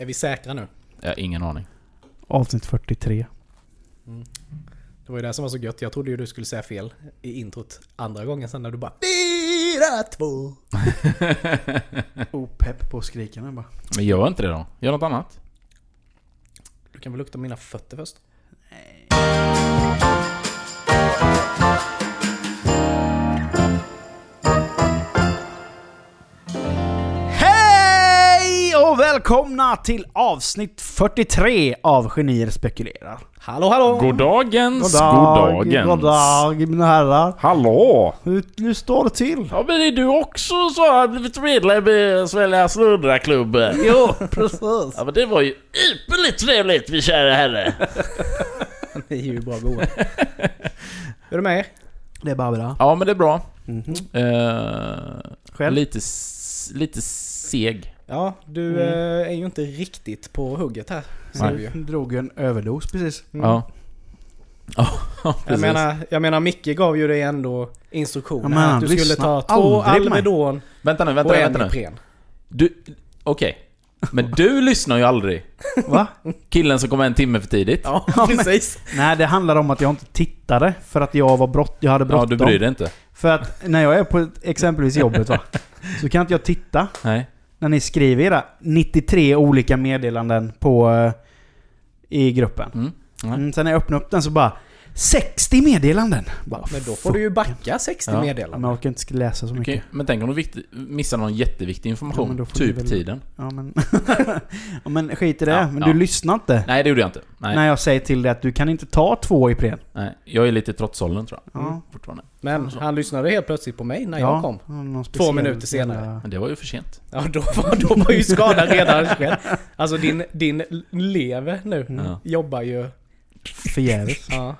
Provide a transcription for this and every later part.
Är vi säkra nu? Jag har ingen aning. Avsnitt 43. Det var ju det som var så gött. Jag trodde ju du skulle säga fel i introt andra gången sen när du bara Fyra, två. Opepp på skrikarna bara. Men gör inte det då. Gör något annat. Du kan väl lukta mina fötter först? Välkomna till avsnitt 43 av Genier spekulerar. Hallå hallå! Goddagens, God dag, goddagens. god dag mina herrar. Hallå! Hur, hur står det till? Ja men är du också så har blivit medlem i Svälja Sluddraklubben? Jo, precis. Ja men det var ju ypperligt trevligt min kära herre. Ni är ju bra goa. Hur är det med? Det är bara bra. Ja men det är bra. Mhm. Eh, Själv? Lite, lite seg. Ja, du Mm. eh, är ju inte riktigt på hugget här. Nej. vi ju. Drog ju en överdos precis. Mm. Ja. Ja, Jag precis. menar, jag menar Micke gav ju dig ändå instruktioner Ja, att du skulle ta två. Alvedon Vänta nu, och vänta nu, en vänta nu. Ipren. Du, okej. Men du lyssnar ju aldrig. Va? Killen som kom en timme för tidigt. Ja, Ja, men- precis. Nej, det handlar om att jag inte tittade för att jag var brott, jag hade Ja, bråttom. du bryr dig inte. För att när jag är på exempelvis jobbet va, så kan inte jag titta Nej. När ni skriver era 93 olika meddelanden på eh, i gruppen. Mm. Nej. Mm, sen när jag öppnar upp den så bara 60 meddelanden! Bara, Men då får du ju backa 60 Ja. men meddelanden. jag orkar inte läsa så mycket. Okej, men tänk om du missar någon jätteviktig Ja, information. men ni typ väl- tiden. Ja men... ja, men skit i det. Ja, men ja. du lyssnar inte. Nej, det gjorde jag inte. Nej, När jag säger till dig att du kan inte ta två Ipren. nej. Jag är lite trotsåldern tror jag. Ja. Fortfarande. Men han lyssnade helt plötsligt på mig när ja, jag kom. ja, speciell minuter senare. Men det var ju för sent. Ja, då var, då var ju skadan redan skedd. Alltså din, din lever nu Ja. jobbar ju... Förgäves. Ja.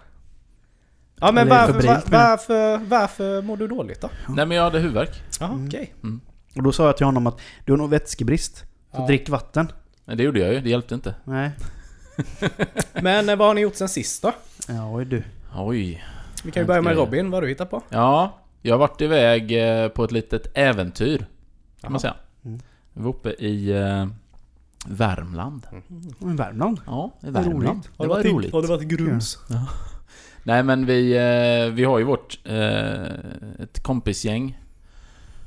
Ja men varför, var, varför, varför mår du dåligt då? Nej, men jag hade huvudvärk. Ja, Mm. okej. Och då sa jag till honom att du har nog vätskebrist. Så Ja. drick vatten. Men det gjorde jag ju. Det hjälpte inte. Nej. Men eh, vad har ni gjort sen sist då? Ja, oj du. Oj. Vi kan ju börja med. Robin, vad har du hittat på? Ja, jag har varit iväg eh, på ett litet äventyr. Kan man säga. Mm. Vi var uppe i eh, Värmland. Men Värmland. Ja, i Värmland. roligt. Det var roligt. Har det varit grums? Nej men vi, eh, vi har ju vårt eh, ett kompisgäng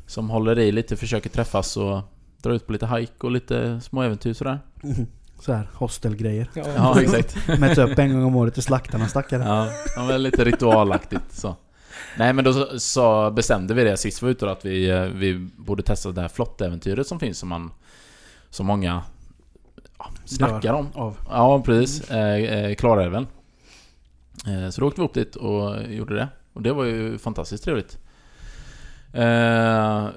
som håller i lite, försöker träffas och dra ut på lite hike och lite små äventyr sådär. Mhm. Så här hostelgrejer. Ja, Ja exakt. Mäts upp en gång om året till slaktarna stackare. Ja, ja men lite ritualaktigt så. Nej men då så- bestämde vi det sist vi var ute då, att vi, eh, vi borde testa det här flottäventyret som finns som man... Som många ja, snackar om. Av. Ja precis, eh, eh, Klarälven. Eh, så då åkte vi upp dit och gjorde det. Och det var ju fantastiskt trevligt. Eh,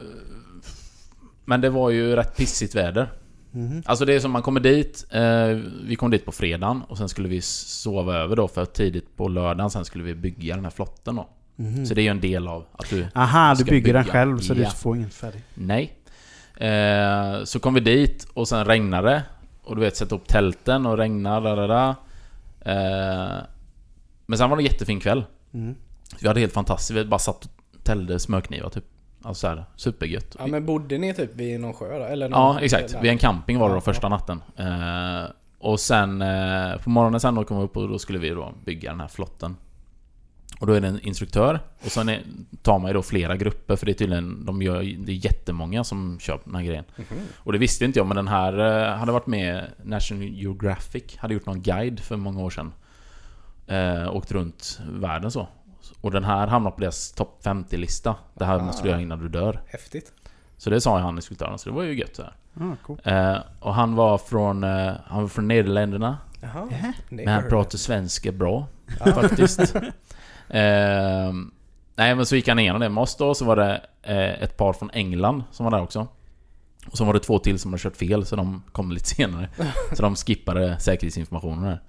men det var ju rätt pissigt väder. Mhm. Alltså det är som man kommer dit, eh, vi kom dit på fredagen och sen skulle vi sova över då för tidigt på lördagen sen skulle vi bygga den här flotten då. Mhm. Så det är ju en del av att du... Aha, du bygger den bygga. själv så Ja. du får ingen färdig. Nej. Så kom vi dit och sen regnade det. Och du vet, sätta upp tälten och regna, da, da, da. Men sen var det en jättefin kväll. Mm. Vi hade helt fantastiskt, vi bara satt och täljde smörknivar typ. Alltså såhär, supergött. Ja men bodde ni typ vid någon sjö då? Eller någon, Ja, exakt. eller- Vid en camping var det då första natten. Eh, och sen eh, på morgonen sen då kom vi upp och då skulle vi då bygga den här flotten. Och då är det en instruktör och sen är, tar man ju då flera grupper för det är tydligen, de gör, det är jättemånga som kör den här grejen. Mhm. Och det visste inte jag men den här eh, hade varit med National Geographic, hade gjort någon guide för många år sedan. Eh, åkt runt världen så. Och den här hamnar på deras topp 50-lista. Det här Ah. måste du göra innan du dör. Häftigt. Så det sa ju han instruktören, så det var ju gött så här. Ah, cool. Eh, och han var från, eh, han var från Nederländerna. Jaha. Men han pratar svenska bra, Ja. faktiskt. eh, nej men så gick han igenom det med oss då, så var det eh, ett par från England som var där också. Och så var det två till som hade kört fel, så de kom lite senare. så de skippade säkerhetsinformationen där.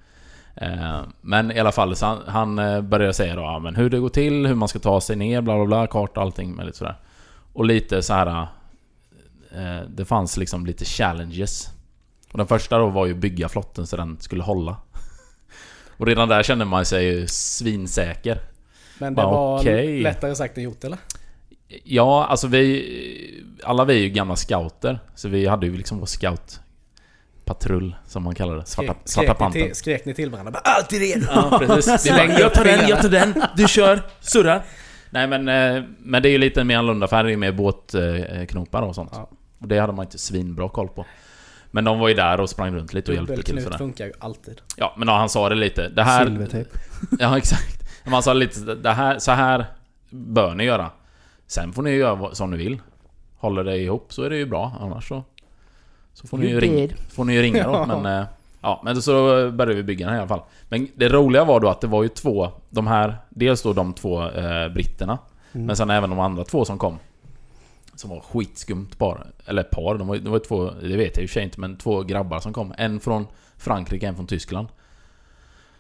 Eh, men i alla fall, han, han eh, började säga då ja, men hur det går till, hur man ska ta sig ner, bla bla bla, karta och allting med lite sådär. Och lite så här. Eh, det fanns liksom lite challenges. Och den första då var ju bygga flotten så den skulle hålla. Och redan där kände man sig ju svinsäker. Men det Bara, var okej. lättare sagt än gjort eller? Ja, alltså vi... Alla vi är ju gamla scouter. Så vi hade ju liksom vår scout patrull, som man kallar det. Svarta, Skrek- svarta skrek, ni pantern. till, skrek ni till varandra? Bara, Alltid redo! Ja, precis. Jag tar den, jag tar den, du kör, surrar. Nej men, eh, men det är ju lite mer annorlunda för här är ju mer båtknopar och sånt. Ja. Och det hade man inte svinbra koll på. Men de var ju där och sprang runt lite och hjälpte till Dubbelknut sådär. funkar ju alltid. Ja, men ja, han sa det lite. Det här... Silvertejp. Ja, exakt. Men han sa lite, det här, så här bör ni göra. Sen får ni göra vad- som ni vill. Håller det ihop så är det ju bra, annars så... Så får ni ju did. får ni ju ringa då, Ja. men... eh, Ja, men så började vi bygga den i alla fall. Men det roliga var då att det var ju två, de här... Dels då de två eh, britterna, Mm. men sen även de andra två som kom. Som var skitskumt par. Eller par, de var, det var två, det vet jag i och för sig inte, men två grabbar som kom. En från Frankrike, en från Tyskland.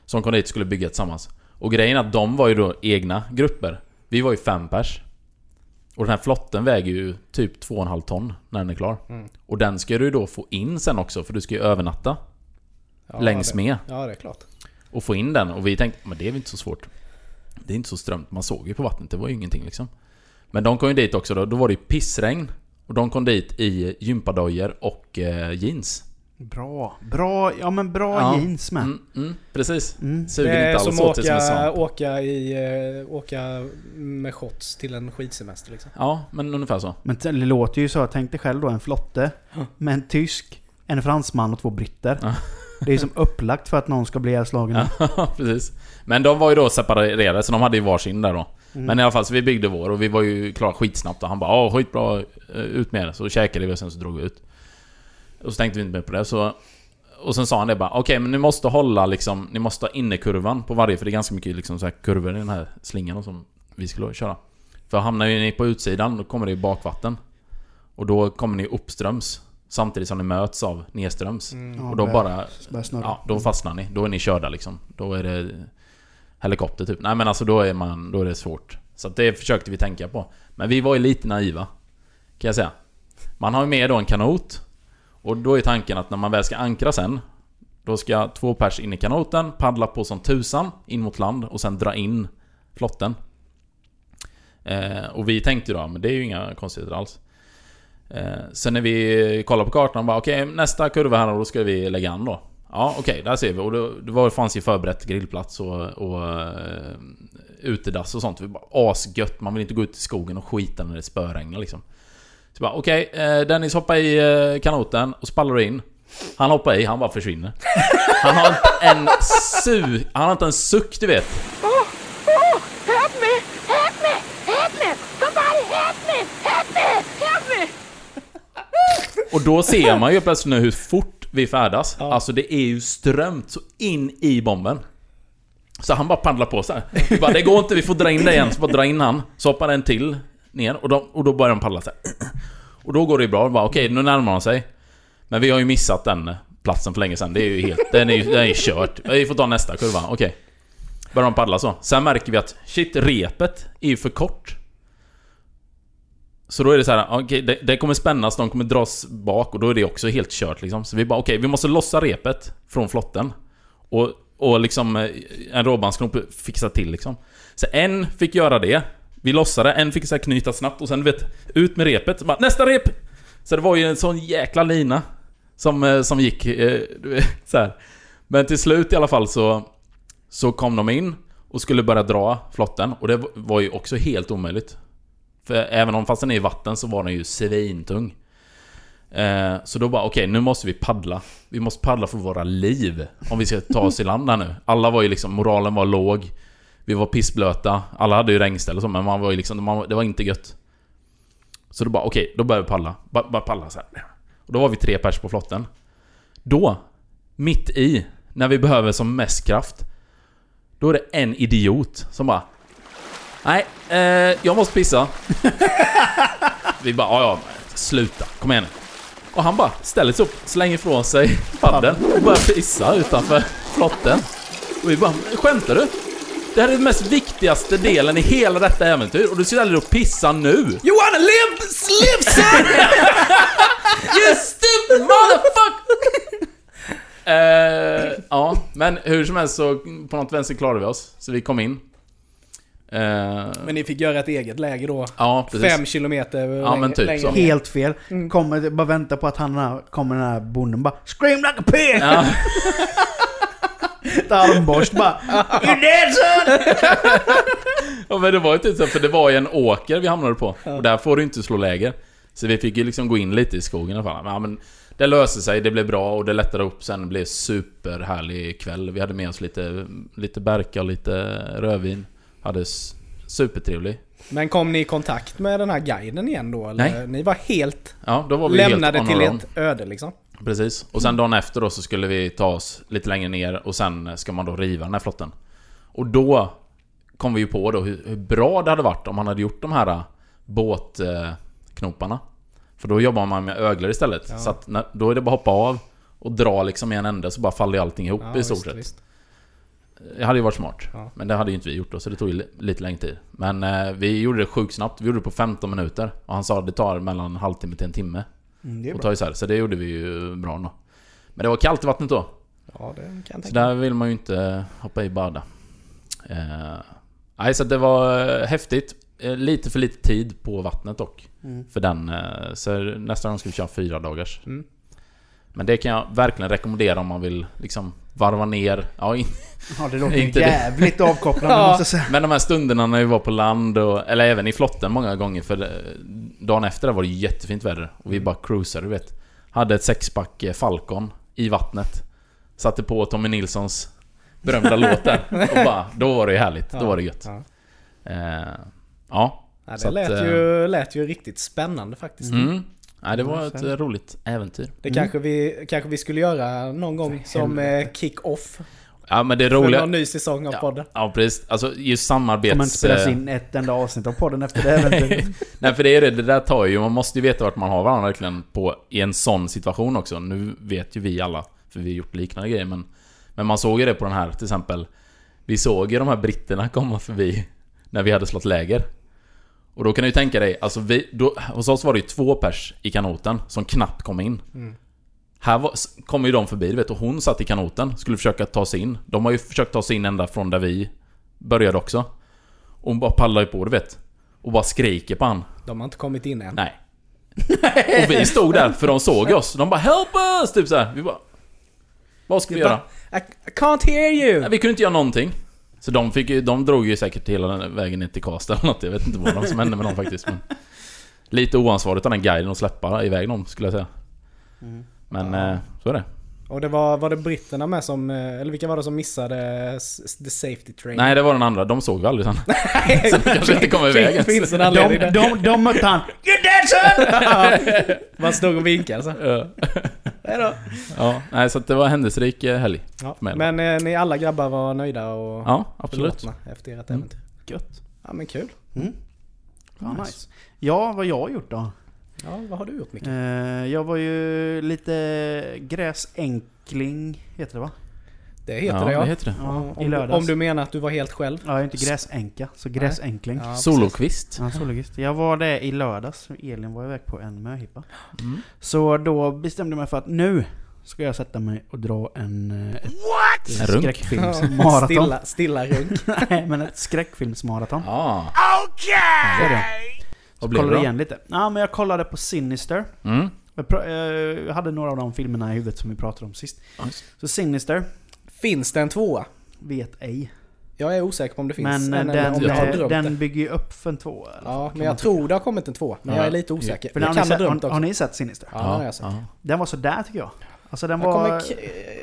Som kom dit och skulle bygga tillsammans. Och grejen är att de var ju då egna grupper. Vi var ju fem pers. Och den här flotten väger ju typ 2,5 ton när den är klar. Mm. Och den ska du ju då få in sen också, för du ska ju övernatta Ja, längs det, med. Ja, det är klart. Och få in den. Och vi tänkte, men det är väl inte så svårt. Det är inte så strömt. Man såg ju på vattnet, det var ju ingenting liksom. Men de kom ju dit också då. Då var det ju pissregn. Och de kom dit i gympadojor och eh, jeans. Bra. Bra, ja men bra Ja. jeans med. Mm, mm, precis. Mm. Suger det är inte som alls att åt det som en åka, åka, i, eh, åka med shots till en skidsemester liksom. Ja, men ungefär så. Men det låter ju så. Tänk dig själv då en flotte med en tysk, en fransman och två britter. Ja. Det är som upplagt för att någon ska bli ihjälslagen. Ja, precis. Men de var ju då separerade, så de hade ju varsin där då. Mm. Men i alla fall, så vi byggde vår och vi var ju klara skitsnabbt och han bara ja skitbra, ut med det. Så käkade vi och sen så drog vi ut. Och så tänkte vi inte mer på det, så... Och sen sa han det bara, okej men ni måste hålla liksom, ni måste ha innerkurvan på varje, för det är ganska mycket liksom så här kurvor i den här slingan som vi skulle köra. För hamnar ni på utsidan, då kommer det ju bakvatten. Och då kommer ni uppströms. Samtidigt som ni möts av nedströms. Mm. Och då bara. Ja, då fastnar ni. Då är ni körda liksom. Då är det helikopter typ. Nej men alltså då är man, då är det svårt. Så att det försökte vi tänka på. Men vi var ju lite naiva. Kan jag säga. Man har ju med då en kanot. Och då är tanken att när man väl ska ankra sen. Då ska två pers in i kanoten, paddla på som tusan in mot land och sen dra in flotten. Eh, och vi tänkte då, men det är ju inga konstigheter alls. Eh, sen när vi kollade på kartan bara okej nästa kurva här då ska vi lägga an då. Ja okej, där ser vi. Och det, det var, fanns ju förberett grillplats och, och uh, utedass och sånt. Vi bara asgött, man vill inte gå ut i skogen och skita när det spöregnar liksom. Så bara okej, eh, Dennis hoppar i eh, kanoten och spallar in. Han hoppar i, han bara försvinner. Han har inte en su... Han har inte en suck du vet. Oh, oh, help me! Help me! Help me! Somebody help me! Help me! Help me! Och då ser man ju plötsligt nu hur fort vi färdas. Ja. Alltså det är ju strömt så in i bomben. Så han bara paddlar på så här. Bara, det går inte, vi får dra in det igen. Så bara dra in han. Så hoppar en till ner och, de, och då börjar de paddla så här. Och då går det ju bra. Okej, Okej, nu närmar de sig. Men vi har ju missat den platsen för länge sedan. Det är ju helt... Den är ju den är ju kört. Vi får ta nästa kurva. Okej. Börjar de paddla så. Sen märker vi att shit, repet är ju för kort. Så då är det så här, okej, det, det kommer spännas, de kommer dras bak och då är det också helt kört liksom. Så vi bara, okej, vi måste lossa repet från flotten. Och, och liksom eh, en råbandsknop fixa till liksom. Så en fick göra det. Vi lossade, en fick så här knyta snabbt och sen du vet, ut med repet. Bara, nästa rep! Så det var ju en sån jäkla lina. Som, eh, som gick, eh, så här. Men till slut i alla fall så... Så kom de in och skulle börja dra flotten. Och det var ju också helt omöjligt. För även om fast den är i vatten så var den ju svintung. Eh, så då bara okej, nu måste vi paddla. Vi måste paddla för våra liv. Om vi ska ta oss i land här nu. Alla var ju liksom, moralen var låg. Vi var pissblöta. Alla hade ju regnställ och så, men man var ju liksom, man, det var inte gött. Så då bara okej, då börjar vi paddla. Bara, bara paddla så här. Och då var vi tre pers på flotten. Då, mitt i, när vi behöver som mest kraft. Då är det en idiot som bara Nej, eh, jag måste pissa. Vi bara, ja ja, sluta, kom igen nu. Och han bara ställer sig upp, slänger ifrån sig paddeln och börjar pissa utanför flotten. Och vi bara, skämtar du? Det här är den mest viktigaste delen i hela detta äventyr och du ställer dig och pissa nu! You wanna live, live son! You stupid motherfucker! eh, ja, men hur som helst så på något vänster klarade vi oss. Så vi kom in. Eh, Men ni fick göra ett eget läge då? ja, precis. Fem kilometer Ja, men typ så. Helt fel. Mm. Kommer, bara vänta på att han kommer den här bonden bara Scream like a pig! Ja, Armborst bara You dead son! ja, men det var ju typ så, för det var ju en åker vi hamnade på. Och där får du inte slå läger. Så vi fick ju liksom gå in lite i skogen i alla fall. Men, ja, men det löste sig, det blev bra och det lättade upp sen. Det blev superhärlig kväll. Vi hade med oss lite, lite berka och lite rödvin. Hade supertrevlig. Men kom ni i kontakt med den här guiden igen då? Eller? Nej. Ni var helt Ja, var lämnade helt till ett öde liksom? Precis. Och sen dagen efter då så skulle vi ta oss lite längre ner och sen ska man då riva den här flotten. Och då kom vi ju på då hur, hur bra det hade varit om man hade gjort de här äh, båtknoparna. För då jobbar man med öglor istället. Ja. Så att när, då är det bara att hoppa av och dra liksom i en ände så bara faller allting ihop Ja, i stort sett. visst. Det hade ju varit smart. Ja. Men det hade ju inte vi gjort då, så det tog ju li- lite längre tid. Men eh, vi gjorde det sjukt snabbt. Vi gjorde det på 15 minuter. Och han sa att det tar mellan en halvtimme till en timme. Mm, Och ta isär. Så det gjorde vi ju bra då. Men det var kallt i vattnet då. Ja, det kan jag Så tänka mig. där vill man ju inte hoppa i bada. Eh, nej, så det var eh, häftigt. Eh, lite för lite tid på vattnet dock. Mm. För den. Eh, så nästa gång ska vi köra fyra dagars. Mm. Men det kan jag verkligen rekommendera om man vill liksom varva ner. Ja, in, Ja, det låter Inte det. jävligt avkopplande Ja. måste jag säga. men de här stunderna när vi var på land och, eller även i flotten många gånger för eh, dagen efter var det jättefint väder och vi bara cruisade du vet. Hade ett sexpack eh, Falcon i vattnet. Satte på Tommy Nilssons berömda låt där och bara, då var det ju härligt. Då var det gött. Ja. Eh, ja. Ja, det att, lät, eh, ju, lät ju riktigt spännande faktiskt. Mm. Nej, det var Ja, ett roligt äventyr. Det kanske vi, kanske vi skulle göra någon gång som eh, kick-off Ja men det för roliga... någon ny säsong av Ja, podden. ja precis. Alltså just Kommer inte samarbets... spelas in ett enda avsnitt av podden efter det äventyret. Nej för det är det, det där tar ju, man måste ju veta vart man har varandra verkligen på, i en sån situation också. Nu vet ju vi alla, för vi har gjort liknande grejer men... Men man såg ju det på den här till exempel. Vi såg ju de här britterna komma förbi när vi hade slått läger. Och då kan du ju tänka dig, alltså vi, då, hos oss var det ju två pers i kanoten som knappt kom in. Här var, kom ju de förbi, du vet, och hon satt i kanoten, skulle försöka ta sig in. De har ju försökt ta sig in ända från där vi började också. Och hon bara pallar ju på, du vet. Och bara skriker på han. De har inte kommit in än. Nej. Och vi stod där, för de såg oss. De bara 'Help us!' Typ så här. Vi bara... Vad ska vi göra? I can't hear you! Nej, vi kunde inte göra någonting. Så de, fick, ju- de drog ju säkert hela den vägen ner till Karlstad eller något. Jag vet inte vad som hände med dem faktiskt. Men lite oansvarigt av den guiden att släppa iväg dem, skulle jag säga. Men eh, så är det. Och det var, var det britterna med som, eh, eller vilka var det som missade s- the safety train? Nej, det var den andra. De såg vi aldrig sen. Så det kanske inte kom iväg ens. Finns en anledning De, de, de mötte han. You dead son! Man stod och vinkade så. Ja. Hejdå. Ja, nej, så att det var en händelserik eh, helg. Ja. Men eh, ni alla grabbar var nöjda och Ja, absolut. belåtna efter ert Mm. äventyr? Gött. Ja men kul. Mm. Ja, nice. Ja, vad jag har gjort då? Ja, vad har du gjort Micke? Eh, jag var ju lite gräsänkling, heter det va? Det heter ja, det ja. det heter det. Ja, i om, lördags. om du menar att du var helt själv? Ja, jag är inte gräsänka, så gräsänkling. Ja. Solokvist. Ja, sologist. Jag var det i lördags. Elin var iväg på en möhippa. Mm. Så då bestämde jag mig för att nu ska jag sätta mig och dra en, eh, ett En runk. skräckfilmsmaraton. Stilla, stilla runk. Nej, men ett skräckfilmsmaraton. Ja. Så är det. Vad Kollade igen lite. Ja, men jag kollade på Sinister. Mm. Jag, eh, jag hade några av de filmerna i huvudet som vi pratade om sist. Så Sinister, Finns det en tvåa? vet ej. Jag är osäker på om det finns Men eh, en eller om den, jag har eh, drömt den det. bygger ju upp för en tvåa. Ja, men jag tror det har kommit en tvåa. Men Ja. jag är lite osäker. För jag har, kan ni ha sett, drömt har, också. har ni sett Sinister? Ja, har jag sett. ja. Den var sådär tycker jag. Alltså den Jag var... kommer,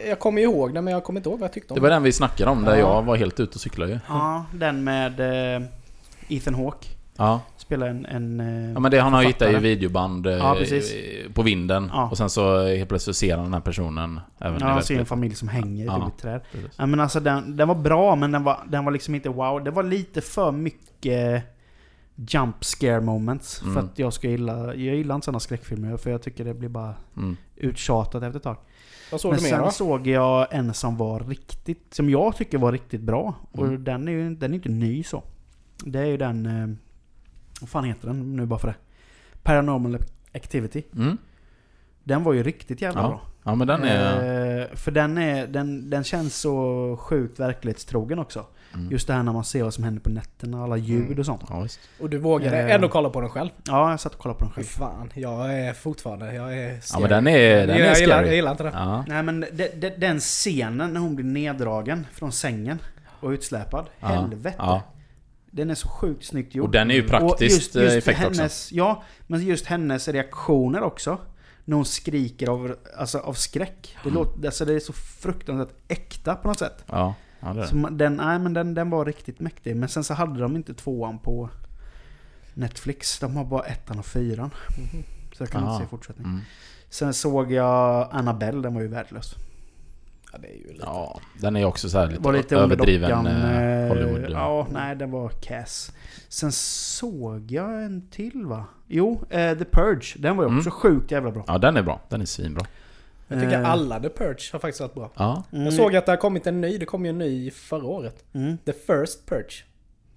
jag kommer ihåg den men jag kommer inte ihåg vad jag tyckte om Det var den vi snackade om, där Ja. jag var helt ute och cyklade ju. Ja, den med eh, Ethan Hawke. Ja. Spelar en... en eh, Ja men det han har hittat i videoband eh, Ja, precis. på vinden. Ja. Och sen så helt plötsligt ser han den här personen även Ja, ser en familj som hänger Ja. i ett träd. Ja, men alltså den, den var bra men den var, den var liksom inte wow. Det var lite för mycket jump scare moments. Mm. För att jag ska gilla... Jag gillar inte sådana skräckfilmer för jag tycker det blir bara Mm. uttjatat efter ett tag. Vad såg men du mer sen då? såg jag en som var riktigt... Som jag tycker var riktigt bra. Och Mm. den är ju den är inte ny så. Det är ju den... Vad fan heter den nu bara för det? Paranormal Activity. Mm. Den var ju riktigt jävla Ja. bra. Ja men den är... Eh, för den, är, den, den känns så sjukt verklighetstrogen också. Just det här när man ser vad som händer på nätterna, alla ljud och sånt. Ja, visst. Och du vågade Eh. ändå kolla på den själv? Ja, jag satt och kollade på den själv. fan, jag är fortfarande, jag är Ja men den är, den är jag, gillar, jag scary. gillar inte det. Ja. Nej men de, de, den scenen när hon blir neddragen från sängen och utsläpad. Ja. Helvete. Ja. Den är så sjukt snyggt gjord. Och den är ju praktiskt eh, effekt också. hennes, Ja, men just hennes reaktioner också. När hon skriker av, alltså, av skräck. Det, Mm. låter, alltså, det är så fruktansvärt äkta på något sätt. Ja, ja det är Så den, nej, men den, den var riktigt mäktig. Men sen så hade de inte tvåan på Netflix. De har bara ettan och fyran. Så jag kan Ah. inte se fortsättning. Mm. Sen såg jag Annabelle, den var ju värdelös. Ja, det är ju lite... Ja, den är också så lite, var lite överdriven eh, eh, Hollywood. Ja, nej den var cass. Sen såg jag en till va? Jo, eh, The Purge. Den var ju också Mm. sjukt jävla bra. Ja, den är bra. Den är svinbra. Jag tycker Eh, alla The Purge har faktiskt varit bra. Ja. mm, Jag såg att det har kommit en ny, det kom ju en ny förra året. Mm. The First Purge.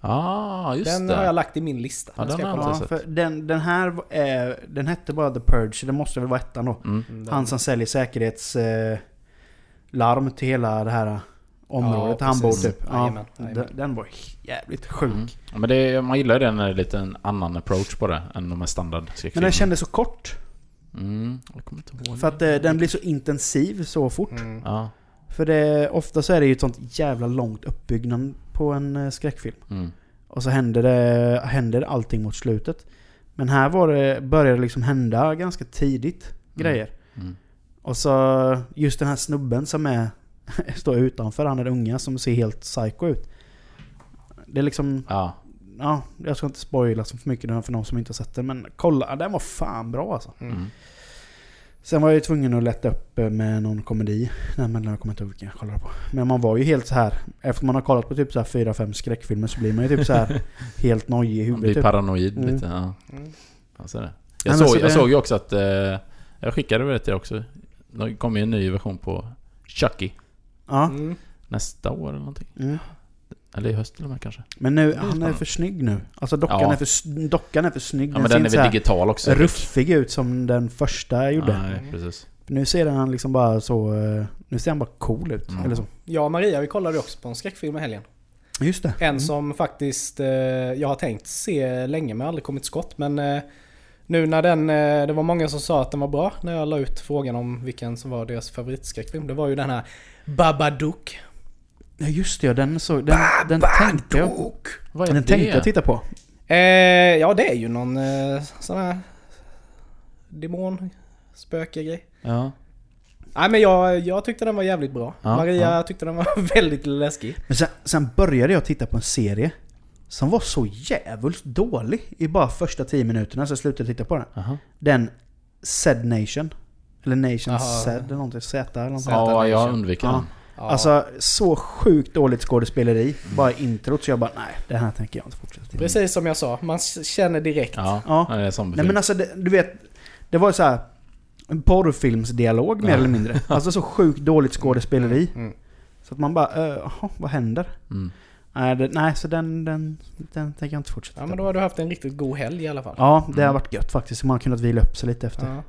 Ah, just den det. har jag lagt i min lista. Ja, Den ska den jag Ja, för den, den här eh, den hette bara The Purge, det måste väl vara ettan då. Mm. Mm, den- Han som säljer säkerhets... Eh, larm till hela det här området Ja, han bor typ. Ja, den, jajamän. den var jävligt sjuk. Mm. Ja, men det, man gillar ju det när det är lite en annan approach på det än de här standard Men den kändes så kort. Mm, jag kommer inte ihåg. För att eh, den blir så intensiv så fort. Mm. Ja. För det, ofta så är det ju ett sånt jävla långt uppbyggnad på en eh, skräckfilm. Mm. Och så händer det, händer allting mot slutet. Men här var det, började det liksom hända ganska tidigt grejer. Mm. Och så just den här snubben som är, står utanför, han är den unga som ser helt psycho ut. Det är liksom, Ja. ja, jag ska inte spoila så för mycket för någon som inte har sett den. Men kolla, den var fan bra alltså. Mm. Sen var jag ju tvungen att lätta upp med någon komedi. Nej men jag kommer inte ihåg vilken jag kollade på. Men man var ju helt så här efter man har kollat på typ så här fyra fem skräckfilmer så blir man ju typ så här helt nojig i Man huvudet. blir Typ. paranoid Mm. lite. Ja. Mm. Alltså det. Jag, såg, så jag det- såg ju också att... Eh, jag skickade väl det till också. Det kommer ju en ny version på Chucky. Ja. Mm. Nästa år eller någonting. Mm. Eller i höst och med kanske. Men nu, är han är för snygg nu. Alltså dockan, Ja. är, för, dockan är för snygg. Ja men ser den är väl digital också? ruffig ut som den första gjorde. Nej, precis. Nu ser han liksom bara så... eh, Nu ser han bara cool ut. Mm. Eller så. Jag och Maria vi kollade också på en skräckfilm i helgen. Just det. En som faktiskt eh, jag har tänkt se länge men aldrig kommit skott. Men eh, nu när den, eh, det var många som sa att den var bra när jag la ut frågan om vilken som var deras favoritskräckfilm. Det var ju den här Babadook. Ja just det, ja, den, så, den, den tänkte jag... Vad är Den det? tänkte jag titta på. Eh, ja det är ju någon eh, sån här demon spöke grej. Ja. Nej men jag, jag tyckte den var jävligt bra. Ja, Maria ja. tyckte den var väldigt läskig. Men sen, sen började jag titta på en serie som var så jävligt dålig i bara första tio minuterna så slutade jag titta på den. Jaha. Den Zed Nation. Eller Nation. Zed eller någonting. Z eller någonting. Ja, jag undviker Ja. den. Ja. Alltså så sjukt dåligt skådespeleri. Bara introt så jag bara nej, det här tänker jag inte fortsätta på. Precis som jag sa, man känner direkt. Ja, Ja. det är som Nej men alltså det, du vet, det var ju så här en porrfilmsdialog mer Ja. eller mindre. Alltså så sjukt dåligt skådespeleri. Mm. Så att man bara, "Eh, jaha, vad händer? mm. Nej, det, nej så den, den, den tänker jag inte fortsätta Ja men då har du haft en riktigt god helg i alla fall. Ja, det har Mm. varit gött faktiskt. Man har kunnat vila upp sig lite efter, Ja.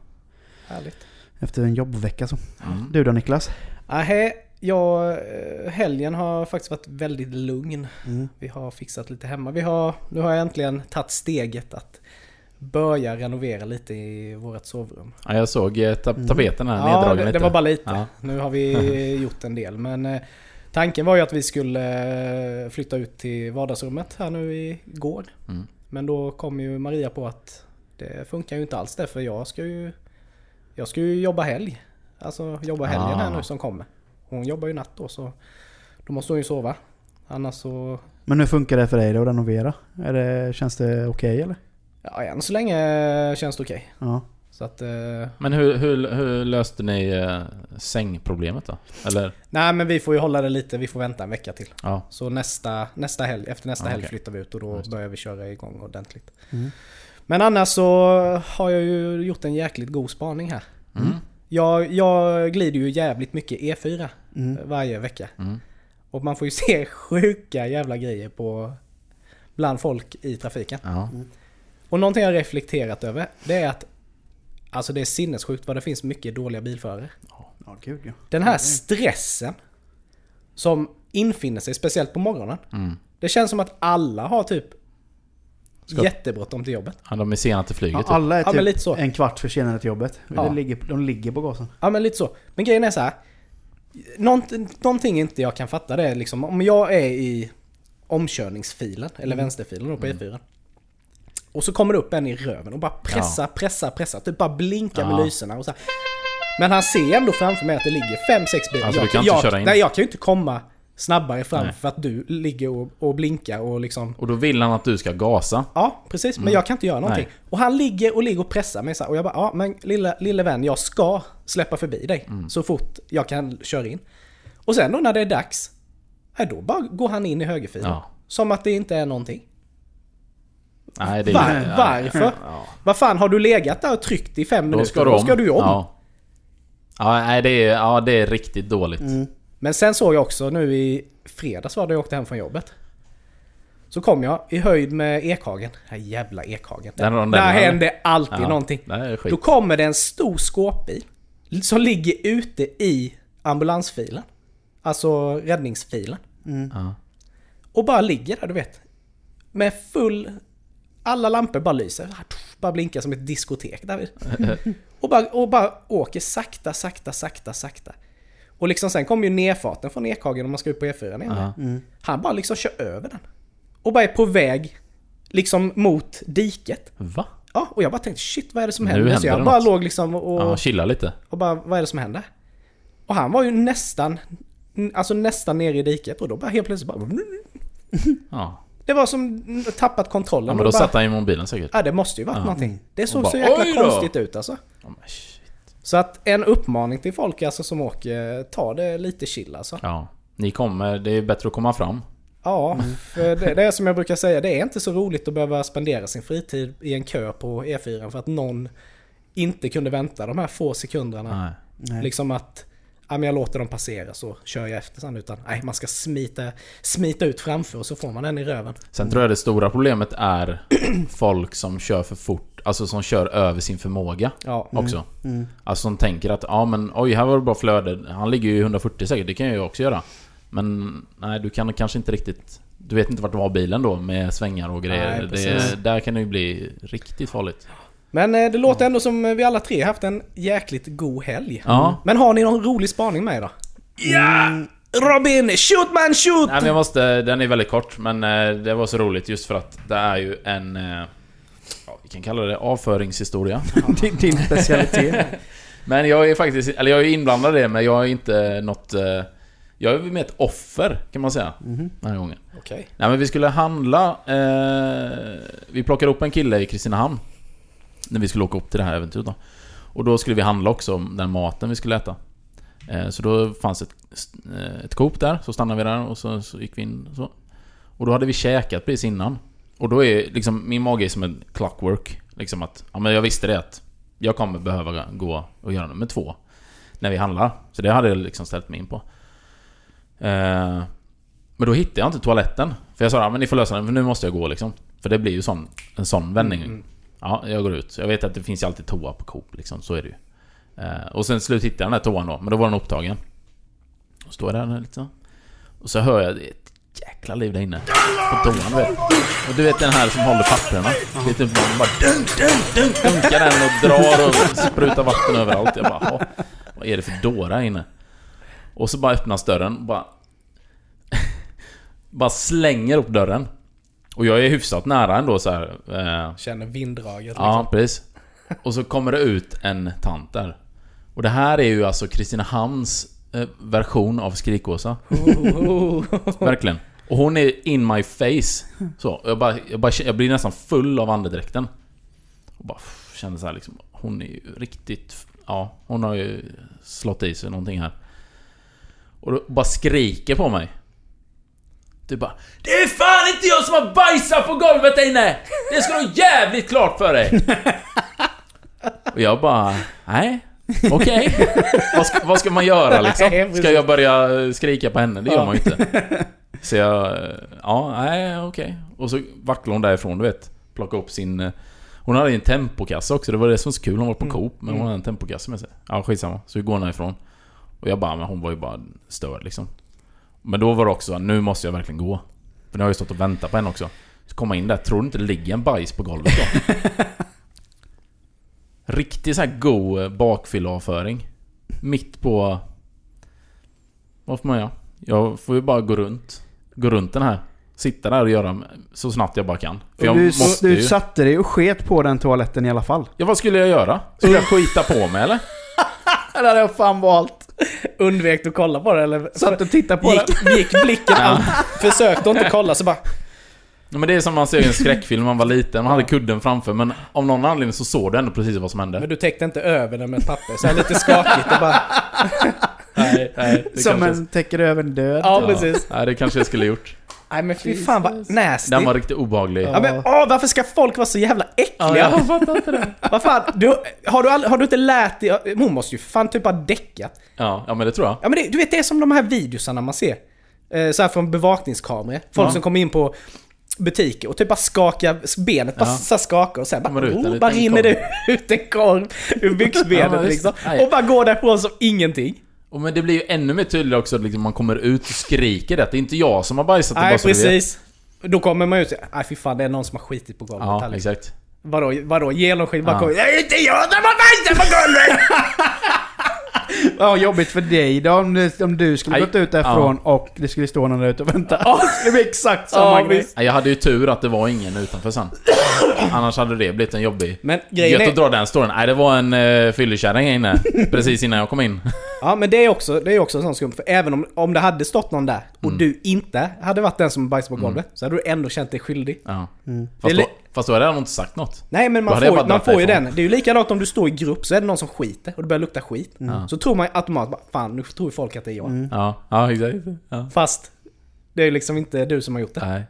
Härligt. efter en jobbvecka så. Mm. Du då Niklas? Ahä, jag, eh, helgen har faktiskt varit väldigt lugn. Mm. Vi har fixat lite hemma. Vi har, nu har jag äntligen tagit steget att börja renovera lite i vårt sovrum. Ja, jag såg eh, ta- Mm. tapeten här Ja, neddragen det, lite. det var bara lite. Ja. Nu har vi gjort en del. Men eh, tanken var ju att vi skulle eh, flytta ut till vardagsrummet här nu igår. Mm. Men då kom ju Maria på att det funkar ju inte alls det för jag ska ju Jag ska ju jobba helg. Alltså jobba helgen här Ah. nu som kommer. Hon jobbar ju natt då så Då måste hon ju sova. Annars så Men hur funkar det för dig då att renovera? Är det, känns det okej eller? Ja än så länge känns det okej. Ja. Så att eh, Men hur, hur, hur löste ni eh, sängproblemet då? Eller? Nej men vi får ju hålla det lite, vi får vänta en vecka till. Ja. Så nästa, nästa helg, efter nästa Ah, helg okej. flyttar vi ut och då Just börjar vi köra igång ordentligt. Mm. Men annars så har jag ju gjort en jäkligt god spaning här. Mm. Jag, jag glider ju jävligt mycket E4 Mm. varje vecka. Mm. Och man får ju se sjuka jävla grejer på bland folk i trafiken. Ja. Och någonting jag reflekterat över, det är att Alltså det är sinnessjukt vad det finns mycket dåliga bilförare. Ja, gud ja. Den här stressen som infinner sig, speciellt på morgonen. Mm. Det känns som att alla har typ Ska- jättebråttom till jobbet. Ja, de är sena till flyget Ja, typ. alla är Ja, men lite typ så. en kvart försenade till jobbet. Ja. De, ligger, de ligger på gasen. Ja men lite så. Men grejen är så här. Nånt, någonting inte jag kan fatta det är liksom om jag är i omkörningsfilen, eller vänsterfilen då på E4. Och så kommer det upp en i röven och bara pressa, pressa, pressa. Typ bara blinka med Ja. lyserna och så här. Men han ser ändå framför mig att det ligger fem sex bilar. Alltså, du jag, kan inte jag, köra in. Nej jag kan ju inte komma snabbare fram Nej. för att du ligger och, och blinkar och liksom... Och då vill han att du ska gasa. Ja, precis. Men jag kan inte göra någonting. Mm. Nej. Och han ligger och ligger och pressar mig så här, Och jag bara, ja men lilla, lille vän, jag ska släppa förbi dig. Mm. Så fort jag kan köra in. Och sen då när det är dags, ja, då bara går han in i högerfilen. Ja. Som att det inte är någonting. Nej, det är Var, ja, varför? Ja. Vad fan, har du legat där och tryckt i fem Då minuter? ska då ska du ju om. Ja. Ja, nej, det är, ja, det är riktigt dåligt. Men sen såg jag också nu i fredags var det jag åkte hem från jobbet. Så kom jag i höjd med Ekhagen. Den här jävla Ekhagen. Den har de Där eller? händer alltid Ja, någonting. Då kommer det en stor skåpbil. Som ligger ute i ambulansfilen. Alltså räddningsfilen. Ja. Och bara ligger där du vet. Med full... Alla lampor bara lyser. Bara blinkar som ett diskotek där. och, bara, och bara åker sakta, sakta, sakta, sakta. Och liksom sen kommer ju nedfarten från Ekhagen om man ska upp på E4 igen. Ja. Han bara liksom kör över den. Och bara är på väg liksom mot diket. Va? Ja, och jag bara tänkte shit vad är det som Nu händer? händer så jag bara något. låg liksom och, Ja, chilla lite. och bara vad är det som händer? Och han var ju nästan, alltså nästan nere i diket och då bara helt plötsligt bara... Ja. Det var som tappat kontrollen. ja men och då bara, satt han i mobilen säkert. Ja, det måste ju varit Ja. någonting. Det Och såg bara, så jäkla konstigt ut alltså. Shit. Så att en uppmaning till folk alltså som åker, ta det lite chill alltså. Ja. Ni kommer, det är bättre att komma fram. Ja, för det, det är som jag brukar säga, det är inte så roligt att behöva spendera sin fritid i en kö på E4 för att någon inte kunde vänta de här få sekunderna. Nej. Nej. Liksom att ja, men jag låter dem passera så kör jag efter sen. Utan nej, man ska smita, smita ut framför och så får man den i röven. Sen tror jag det stora problemet är folk som kör för fort, alltså som kör över sin förmåga Ja, också. Mm. Alltså som tänker att ja men oj, här var det bra flöde. Han ligger ju i 140 säkert, det kan jag ju också göra. Men nej, du kan kanske inte riktigt... Du vet inte vart du har bilen då med svängar och grejer. Nej, det, där kan det ju bli riktigt farligt. Men eh, det låter ändå som vi alla tre haft en jäkligt god helg. Ja. Men har ni någon rolig spaning med då? Ja! Robin, shoot man shoot! Nej men jag måste, den är väldigt kort men eh, det var så roligt just för att det är ju en... eh, Ja, vi kan kalla det avföringshistoria. Din, din specialitet. Men jag är faktiskt, eller jag är inblandad i det men jag är inte något... eh, Jag är med ett offer kan man säga. Den här gången. Okej. Nej men vi skulle handla... Eh, vi plockade upp en kille i Kristinehamn. När vi skulle åka upp till det här äventyret då. Och då skulle vi handla också den maten vi skulle äta. Eh, så då fanns ett, eh, ett Coop där, så stannade vi där och så, så gick vi in och så. Och då hade vi käkat precis innan. Och då är liksom, min mage är som en clockwork. Liksom att, ja men jag visste det att jag kommer behöva gå och göra nummer två. När vi handlar. Så det hade jag liksom ställt mig in på. Eh, men då hittade jag inte toaletten. För jag sa ja, men ni får lösa den, för nu måste jag gå liksom. För det blir ju sån, en sån vändning. Mm, mm. Ja, jag går ut. Jag vet att det finns ju alltid toa på Coop liksom, så är det ju. Eh, och sen slut hittade jag den där toan då, men då var den upptagen. Och står jag där så. Och så hör jag det är ett jäkla liv där inne. På toan du vet. Och du vet den här som håller papperna. Det är typ någon bara dunk, dunk, dunk, dunkar den och drar och sprutar vatten överallt. Jag bara, "Jaha, vad är det för dårar inne? Och så bara öppnas dörren och bara... bara slänger upp dörren. Och jag är hyfsat nära ändå så här. Eh, Känner vinddraget liksom. Ja, precis. Och så kommer det ut en tant där. Och det här är ju alltså Kristinehamns eh, version av Skrikåsa. Verkligen. Och hon är in my face. Så, jag, bara, jag, bara, jag blir nästan full av andedräkten. Och bara pff, kände så här liksom, hon är ju riktigt... Ja, hon har ju slått i sig någonting här. Och då bara skriker på mig. Du bara Det är fan inte jag som har bajsat på golvet där inne! Det ska du ha jävligt klart för dig! Och jag bara, nej, okej. vad, ska, vad ska man göra liksom? Ska jag börja skrika på henne? Det gör man ju inte. Så jag, ja, nej, okej. Och så vacklade hon därifrån, du vet. Plocka upp sin... eh, Hon hade en tempokassa också, det var det som var så kul. Hon var på Coop, men hon hade en tempokassa med sig. Ja, skitsamma. Så vi går därifrån. Och jag bara, men hon var ju bara störd liksom. Men då var det också, nu måste jag verkligen gå. För nu har jag stått och väntat på en också. Så komma in där, tror du inte det ligger en bajs på golvet då? Riktig så här god bakfylleavföring. Mitt på... Vad får man göra? Jag får ju bara gå runt. Gå runt den här. Sitta där och göra så snabbt jag bara kan. För jag du, måste du ju... satte dig och sket på den toaletten i alla fall. Ja, vad skulle jag göra? Skulle jag skita på mig eller? Det hade jag fan valt. Undvek att kolla på det eller? Satt och tittade på gick, den. gick blicken allt, Försökte inte kolla så bara... Ja, men det är som man ser i en skräckfilm när man var liten. Man hade kudden framför men av någon anledning så såg du ändå precis vad som hände. Men du täckte inte över den med ett papper, så här lite skakigt och bara... Nej, nej. Det Som kanske, en täcker över en död. Ja, precis. Nej, det kanske jag skulle gjort. Nej men fy fan vad nasty. Den var riktigt obehaglig. Ja men åh, varför ska folk vara så jävla äckliga? Ja, jag fattar inte det. Vad fan, du, har, du aldrig, har du inte lärt dig? Hon måste ju fan typ ha däckat. Ja, ja men det tror jag. Ja men det, du vet det är som de här videosarna man ser. Eh, så här från bevakningskameror. Folk Ja. som kommer in på butiker och typ bara skakar benet, bara Ja. skakar och sen bara, ut oh, bara rinner det ut en korv ur byxbenet Ja, liksom. Och bara går därifrån som ingenting. Och men det blir ju ännu mer tydligt också att liksom man kommer ut och skriker det. att Det är inte jag som har bajsat Nej precis. Då kommer man och säger, nej fy fan det är någon som har skitit på golvet Ja, liksom. exakt. Vadå, vadå genomskinligt? Bara Ja. det är inte jag som har bajsat på golvet! Ja, jobbigt för dig då om, om du skulle Aj. gått ut därifrån och det skulle stå någon där ute och vänta. Det blir exakt samma Ja, grej. Jag hade ju tur att det var ingen utanför sen. Annars hade det blivit en jobbig... Men grejen Gött att dra den storyn. Nej, det var en uh, fyllekärring inne. Precis innan jag kom in. ja men det är också, det är också en sån skumt. För även om, om det hade stått någon där och Mm. du inte hade varit den som bajsade på golvet så hade du ändå känt dig skyldig. Ja. Mm. Fast, då, fast då hade jag nog inte sagt något. Nej men man får, man får ju den. Det är ju likadant om du står i grupp så är det någon som skiter och det börjar lukta skit. Ja. Så tror man ju automatiskt fan nu tror ju folk att det är jag. Ja, ja exakt. Ja. Fast det är liksom inte du som har gjort det. Nej.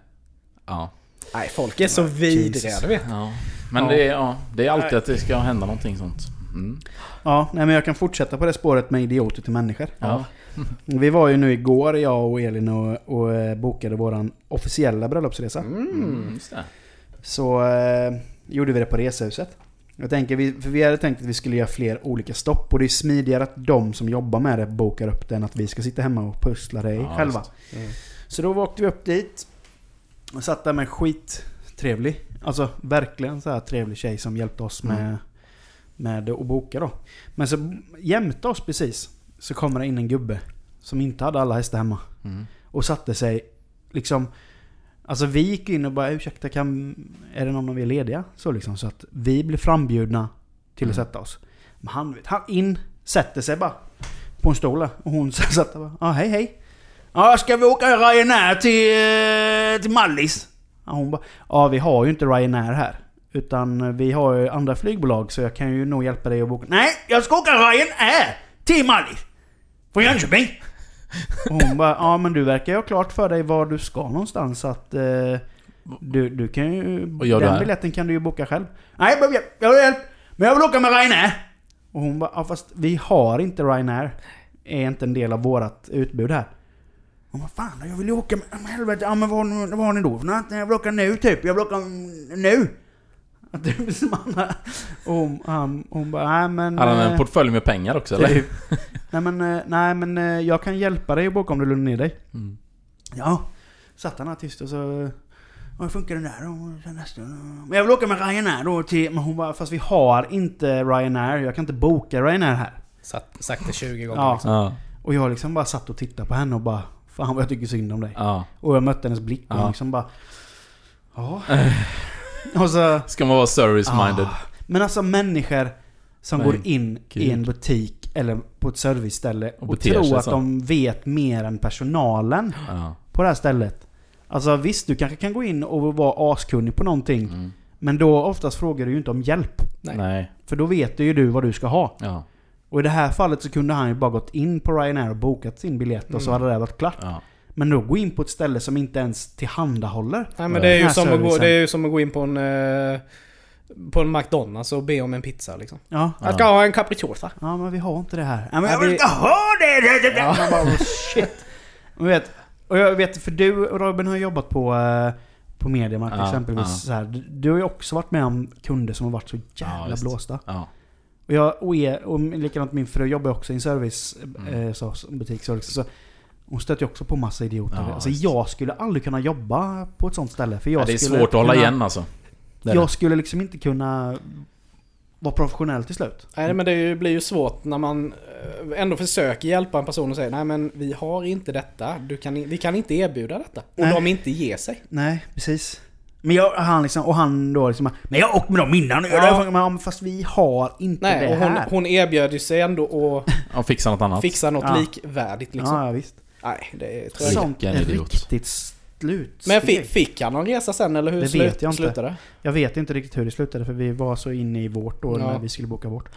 Ja. Nej folk är så vidriga du vet. ja. Men Ja. Det, är, ja, det är alltid att det ska hända någonting sånt. Mm. Ja, nej men jag kan fortsätta på det spåret med idioter till människor. Ja. Vi var ju nu igår, jag och Elin, och, och eh, bokade våran officiella bröllopsresa. Mm, just det. Så eh, gjorde vi det på resehuset. Jag tänker, vi, för vi hade tänkt att vi skulle göra fler olika stopp och det är smidigare att de som jobbar med det bokar upp det än att vi ska sitta hemma och pussla det Ja, själva. Mm. Så då åkte vi upp dit och satt där med en skittrevlig, alltså verkligen så här trevlig tjej som hjälpte oss med, Mm. med att boka då. Men så jämte oss precis så kommer det in en gubbe som inte hade alla hästar hemma Mm. och satte sig liksom Alltså vi gick in och bara ursäkta kan, är det någon av er lediga? Så liksom så att vi blev frambjudna till att Mm. sätta oss. Men han, vet, han in, sätter sig bara på en stol och hon satt där bara ja hej hej. Ja ska vi åka Ryanair till, eh, till Mallis? Ja, hon bara ja vi har ju inte Ryanair här. Utan vi har ju andra flygbolag så jag kan ju nog hjälpa dig att boka. Nej jag ska åka Ryanair till Mallis! Från Jönköping! Och hon bara, ja men du verkar ju ha klart för dig var du ska någonstans så att eh, du, du kan ju... Gör den här? biljetten kan du ju boka själv. Nej, jag behöver hjälp, jag hjälp! Men jag vill åka med Ryanair! Och hon bara, ja fast vi har inte Ryanair. Är inte en del av vårat utbud här. Hon bara, fan jag vill ju åka med... Men helvete, ja men vad, vad har ni då för något? Jag vill åka nu typ, jag vill åka nu! Att det är som han- Och hon, han, hon bara, nej men... Hade han eh, en portfölj med pengar också eller? Typ. nej men, eh, nej men eh, jag kan hjälpa dig att boka om du lugnar ner dig. Mm. Ja. Satt han här tyst och så... Hur funkar den där då? Nästa- Men jag vill åka med Ryanair då till... Men hon bara, fast vi har inte Ryanair. Jag kan inte boka Ryanair här. Satt, sagt det 20 gånger Ja. liksom. Ja. Och jag liksom bara satt och tittade på henne och bara... Fan vad jag tycker synd om dig. ja. Och jag mötte hennes blick och Ja. liksom bara... Ja. och så... Ska man vara service-minded? Ah. Men alltså människor som Men går in i gud. en butik eller på ett serviceställe Och och, tror att så. de vet mer än personalen Ja. på det här stället. Alltså visst, du kanske kan gå in och vara askunnig på någonting. Mm. Men då oftast frågar du ju inte om hjälp. Nej. Nej. För då vet du ju du vad du ska ha. Ja. Och i det här fallet så kunde han ju bara gått in på Ryanair och bokat sin biljett och så Mm. hade det varit klart. Ja. Men då gå in på ett ställe som inte ens tillhandahåller. Nej men det är, ju som att gå, servicen. det är ju som att gå in på en... eh, På en McDonalds och be om en pizza liksom. Ja. Jag ska ha en capricciosa. Ja men vi har inte det här. Ja, men Ja, jag vill inte ha det! det, det, det. Man bara, oh, shit. Och vet, och jag vet, för du och Robin har jobbat på, eh, på Mediamarkt Ja, exempelvis. ja. Så här, du- har ju också varit med om kunder som har varit så Ja, jävla visst. blåsta. Ja. Och, jag, och, er, och likadant min fru jobbar också i en service Mm. eh, så, så- butik. Så, så, Hon stöter ju också på massa idioter. Ja, alltså jag skulle aldrig kunna jobba på ett sånt ställe. För jag Ja, det är svårt att hålla igen alltså. Det Jag det. skulle liksom inte kunna vara professionell till slut. Nej men det blir ju svårt när man eh, ändå försöker hjälpa en person och säger nej men vi har inte detta. Du kan, vi kan inte erbjuda detta. Och Nej. de inte ger sig. Nej, precis. Men jag, han liksom, och han då liksom Men jag har åkt med dem innan. Ja. Ja. Men fast vi har inte Nej, det och hon, här. hon erbjöd ju sig ändå att fixa något annat. fixa något Ja. likvärdigt liksom. Ja, ja, visst. Nej, det tror jag. Sånt är idiot. riktigt slut. Men fick, fick han någon resa sen eller hur Det slut, vet jag inte. slutade det? Jag vet inte riktigt hur det slutade för vi var så inne i vårt då Ja. när vi skulle boka bort.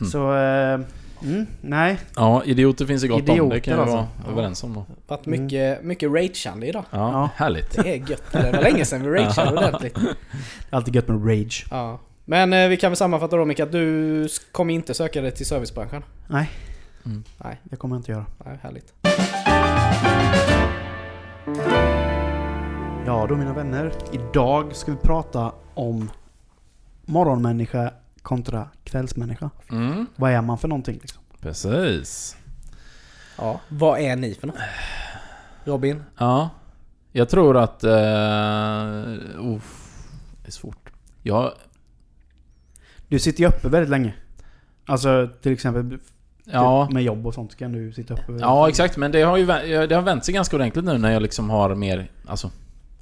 Mm. Så, eh, mm, nej. Ja, idioter finns det gott om. Det kan vi Idioter, vara alltså. överens om då. Varit Mm. mycket, mycket rageande idag. Ja, Ja. härligt. Det är gött. Det var länge sedan vi rageade ordentligt. Alltid gött med rage. Ja. Men eh, vi kan väl sammanfatta då Micke att du kommer inte söka dig till servicebranschen? Nej. Mm. Nej. Det kommer jag inte göra. Nej, härligt. Ja då mina vänner. Idag ska vi prata om morgonmänniska kontra kvällsmänniska. Mm, Vad är man för någonting liksom? precis. Ja. Vad är ni för något? Robin? Ja. Jag tror att... Uh, uff, det är svårt. Jag... Du sitter ju uppe väldigt länge. Alltså till exempel Ja. typ med jobb och sånt kan du sitta uppe Ja, exakt. Men det har ju det har vänt sig ganska ordentligt nu när jag liksom har mer, alltså,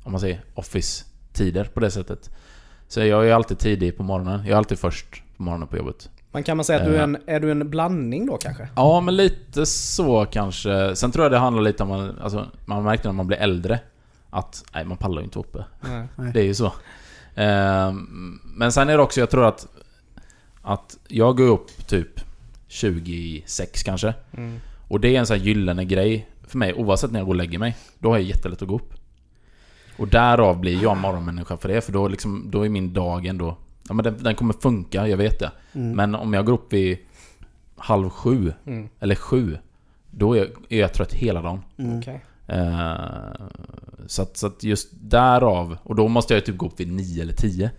om man säger office-tider på det sättet. Så jag är alltid tidig på morgonen. Jag är alltid först på morgonen på jobbet. Man kan man säga att du är Eh. en, är du en blandning då kanske? Ja, men lite så kanske. Sen tror jag det handlar lite om, man- alltså, man märker när man blir äldre att, nej, man pallar ju inte uppe. Nej. Det är ju så. Ehm, Men sen är det också, jag tror att Att jag går upp typ 26 kanske. Mm. Och det är en sån här gyllene grej för mig, oavsett när jag går och lägger mig. Då har jag jättelätt att gå upp. Och därav blir jag en morgonmänniska för det, för då, liksom, då är min dag ändå... Ja men den, den kommer funka, jag vet det. Mm. Men om jag går upp vid halv sju, Mm. eller sju, då är jag, är jag trött hela dagen. Mm. Okej. Eh, så, att, så att just därav, och då måste jag typ gå upp vid nio eller tio.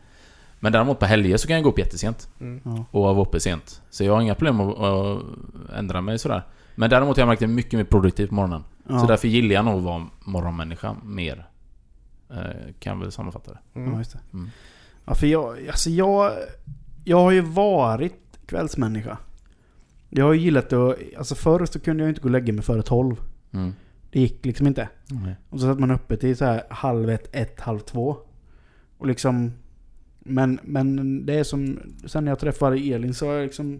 Men däremot på helger så kan jag gå upp jättesent. Mm. Ja. Och vara uppe sent. Så jag har inga problem att, att ändra mig sådär. Men däremot har jag märkt att jag är mycket mer produktiv på morgonen. Ja. Så därför gillar jag nog att vara morgonmänniska mer. Eh, kan jag väl sammanfatta det. Ja, Mm. just det. Mm. Ja, för jag, alltså jag, jag har ju varit kvällsmänniska. Jag har ju gillat att, alltså förr så kunde jag inte gå och lägga mig före tolv. Mm. Det gick liksom inte. Och så satt man uppe till så här halv ett, ett, halv två. Och liksom... Men, men det är som... Sen när jag träffade Elin så har jag liksom...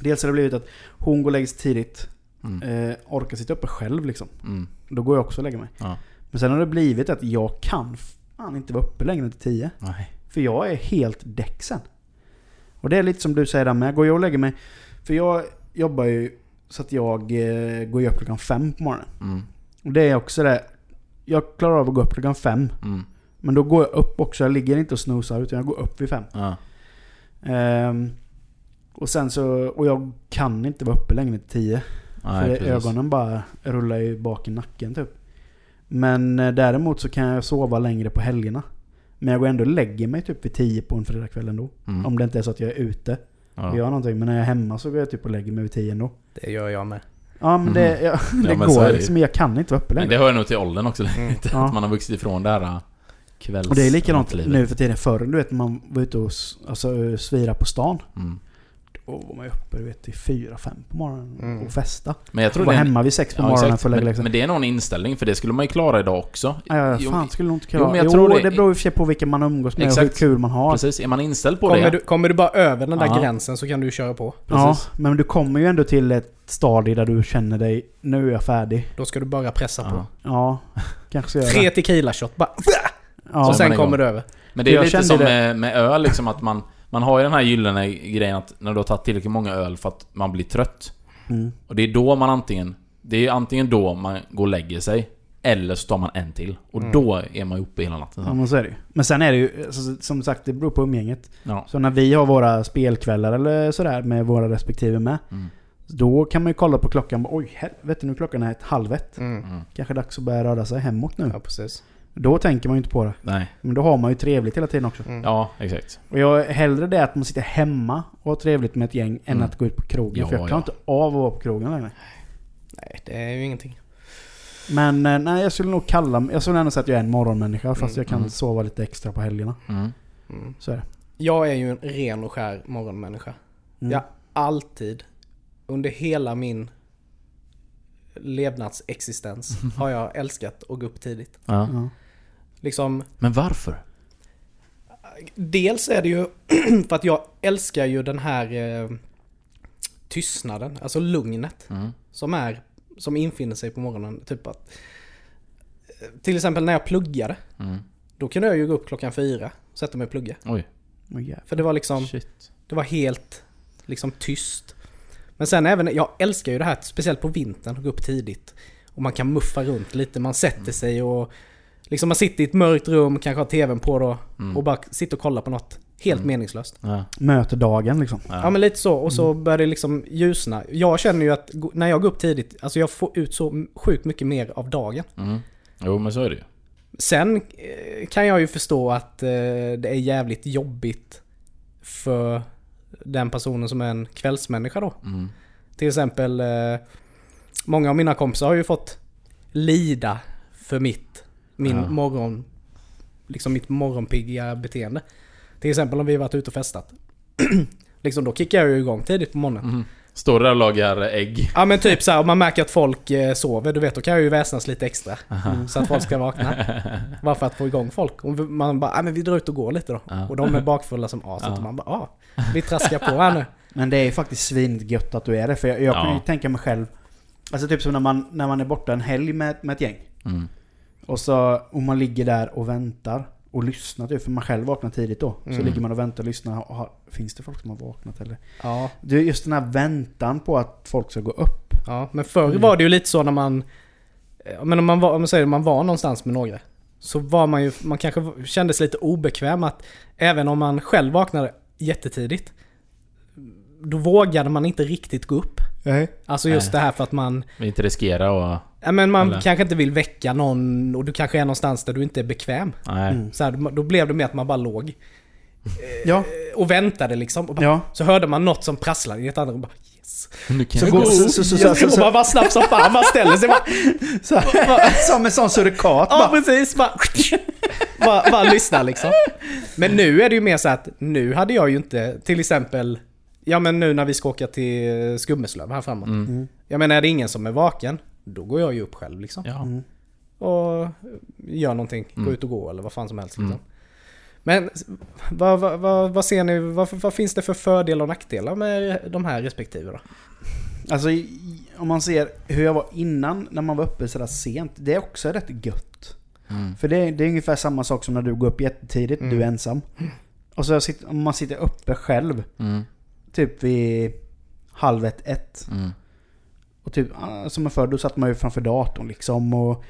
Dels har det blivit att hon går och lägger sig tidigt. Mm. Eh, orkar sitta uppe själv liksom. Mm. Då går jag också och lägger mig. Ja. Men sen har det blivit att jag kan fan inte vara uppe längre än till tio. Nej. För jag är helt däck sen. Och det är lite som du säger där med. Går jag och lägger mig... För jag jobbar ju så att jag eh, går upp klockan fem på morgonen. Mm. Och det är också det. Jag klarar av att gå upp klockan fem. Mm. Men då går jag upp också. Jag ligger inte och snosar utan jag går upp vid fem. Ja. Ehm, och sen så... Och jag kan inte vara uppe längre än till tio. Nej, för precis. ögonen bara rullar ju bak i nacken typ. Men eh, däremot så kan jag sova längre på helgerna. Men jag går ändå och lägger mig typ vid tio på en fredagkväll ändå. Mm. Om det inte är så att jag är ute Ja. och gör någonting. Men när jag är hemma så går jag typ och lägger mig vid tio ändå. Det gör jag med. Ja men det, ja, det men så är går det ju. liksom. Men jag kan inte vara uppe Men längre. det hör nog till åldern också. Mm. Ja. Att man har vuxit ifrån det här äh, kvälls... Och det är likadant livet. nu för tiden. Förr du vet man var ute och alltså, svira på stan. Mm. Då var man ju uppe du vet, till fyra, fem på morgonen Mm. och festa. Men jag Och tror var det är en- hemma vid sex på Ja, morgonen exakt. för att lägga men, läxor. men det är nog en inställning, för det skulle man ju klara idag också. Ja, ja, Jo, fan skulle nog inte jo, klara. men jag jo, tror det- det beror i och för sig på vilka man umgås med och Exakt. hur kul man har. Precis, är man inställd på Kommer det... du, kommer du bara över den där Ja. gränsen så kan du köra på. Ja, Precis. men du kommer ju ändå till ett stadie där du känner dig, nu är jag färdig. Då ska du bara pressa Ja. på. Ja, kanske ska jag Tre tequila shot bara. Ja, och sen kommer du över. Men det är Jag lite som det. med, med öl liksom att man... Man har ju den här gyllene grejen att när du har tagit tillräckligt många öl för att man blir trött. mm. Och det är då man antingen... Det är antingen då man går och lägger sig. Eller så tar man en till. Och Mm. då är man ju uppe hela natten. ja, men så är det ju. Men sen är det ju, alltså, som sagt, det beror på umgänget. Ja. Så när vi har våra spelkvällar eller sådär med våra respektive med. Mm. Då kan man ju kolla på klockan och oj helvete nu klockan är ett halv ett. Mm. Mm. Kanske dags att börja röra sig hemåt nu. Ja, precis. Då tänker man ju inte på det. Nej. Men då har man ju trevligt hela tiden också. Mm. Ja, exakt. Och jag är hellre det att man sitter hemma och har trevligt med ett gäng än Mm. att gå ut på krogen. Ja, för jag klarar ja. inte av att vara på krogen längre. Nej, det är ju ingenting. Men eh, nej, jag skulle nog kalla Jag skulle ändå säga att jag är en morgonmänniska fast jag kan Mm. sova lite extra på helgerna. Mm. Mm. Så är det. Jag är ju en ren och skär morgonmänniska. Mm. Jag alltid, under hela min levnadsexistens, har jag älskat att gå upp tidigt. Ja. Ja. Liksom, Men varför? dels är det ju för att jag älskar ju den här eh, tystnaden, alltså lugnet. Mm. Som är, som infinner sig på morgonen. Typ att, eh, till exempel när jag pluggade, Mm. då kunde jag ju gå upp klockan fyra, sätta mig och plugga. Oj. Jävlar. För det var liksom, Shit. det var helt liksom tyst. Men sen även, jag älskar ju det här, speciellt på vintern, att gå upp tidigt. Och man kan muffa runt lite, man sätter sig och liksom man sitter i ett mörkt rum, kanske har tvn på då Mm. och bara sitter och kollar på något helt meningslöst. Ja. Möter dagen liksom. Ja. Ja men lite så, och så börjar det liksom ljusna. Jag känner ju att när jag går upp tidigt, alltså jag får ut så sjukt mycket mer av dagen. Mm. Jo men så är det ju. Sen eh, kan jag ju förstå att eh, det är jävligt jobbigt för den personen som är en kvällsmänniska då. Mm. Till exempel, eh, många av mina kompisar har ju fått lida för mitt, min Ja. morgon, liksom mitt morgonpigga beteende. Till exempel om vi varit ute och festat. liksom då kickar jag ju igång tidigt på morgonen. Mm. Står där och lagar ägg. Ja men typ så här, om man märker att folk eh, sover, du vet, då kan jag ju väsnas lite extra. Så att folk ska vakna. Bara för att få igång folk. Och man bara, ja men vi drar ut och går lite då. Ja. Och de är bakfulla som aset. Ja. Och man bara, ja, vi traskar på här nu. Men det är ju faktiskt svinigt gött att du är det. För jag, jag kan ju Ja. tänka mig själv. Alltså typ som när man, när man är borta en helg med, med ett gäng. Mm. Och så om man ligger där och väntar och lyssnar typ, för man själv vaknar tidigt då. Så Mm. ligger man och väntar och lyssnar. Har, finns det folk som har vaknat eller? Ja, Det är just den här väntan på att folk ska gå upp. ja. Men förr Mm. var det ju lite så när man... eh, Men om man var, om man säger man var någonstans med några. Så var man ju, man kanske kände sig lite obekväm att även om man själv vaknade jättetidigt. Då vågade man inte riktigt gå upp. Nej. Alltså just Nej. det här för att man... Vi inte riskera och... Ja men man Eller? kanske inte vill väcka någon och du kanske är någonstans där du inte är bekväm. Nej. Mm. Så här, då blev det mer att man bara låg Ja. eh, och väntade liksom. Och bara, Ja. Så hörde man något som prasslade i ett annat och bara yes. Nu kan Så går- gå. så- så- så- så- så- och man bara snabbt som fan, man ställer sig bara... Så, som en sån surikat Ja bara. precis, bara... bara, bara lyssna liksom. Men nu är det ju mer så att nu hade jag ju inte, till exempel... Ja men nu när vi ska åka till Skummeslöv här framåt. Mm. Jag menar är det ingen som är vaken, då går jag ju upp själv liksom. Ja. Mm. och gör någonting. Gå Mm. ut och gå eller vad fan som helst. Mm. Liksom. Men vad, vad, vad, vad ser ni, vad, vad finns det för fördelar och nackdelar med de här respektive då? Alltså om man ser hur jag var innan när man var uppe sådär sent. Det är också rätt gött. Mm. För det, det är ungefär samma sak som när du går upp jättetidigt, Mm. du är ensam. Och så sitter, om man sitter uppe själv, Mm. Typ vid halv ett, ett. Mm. Och typ, som förr, då satt man ju framför datorn liksom. Och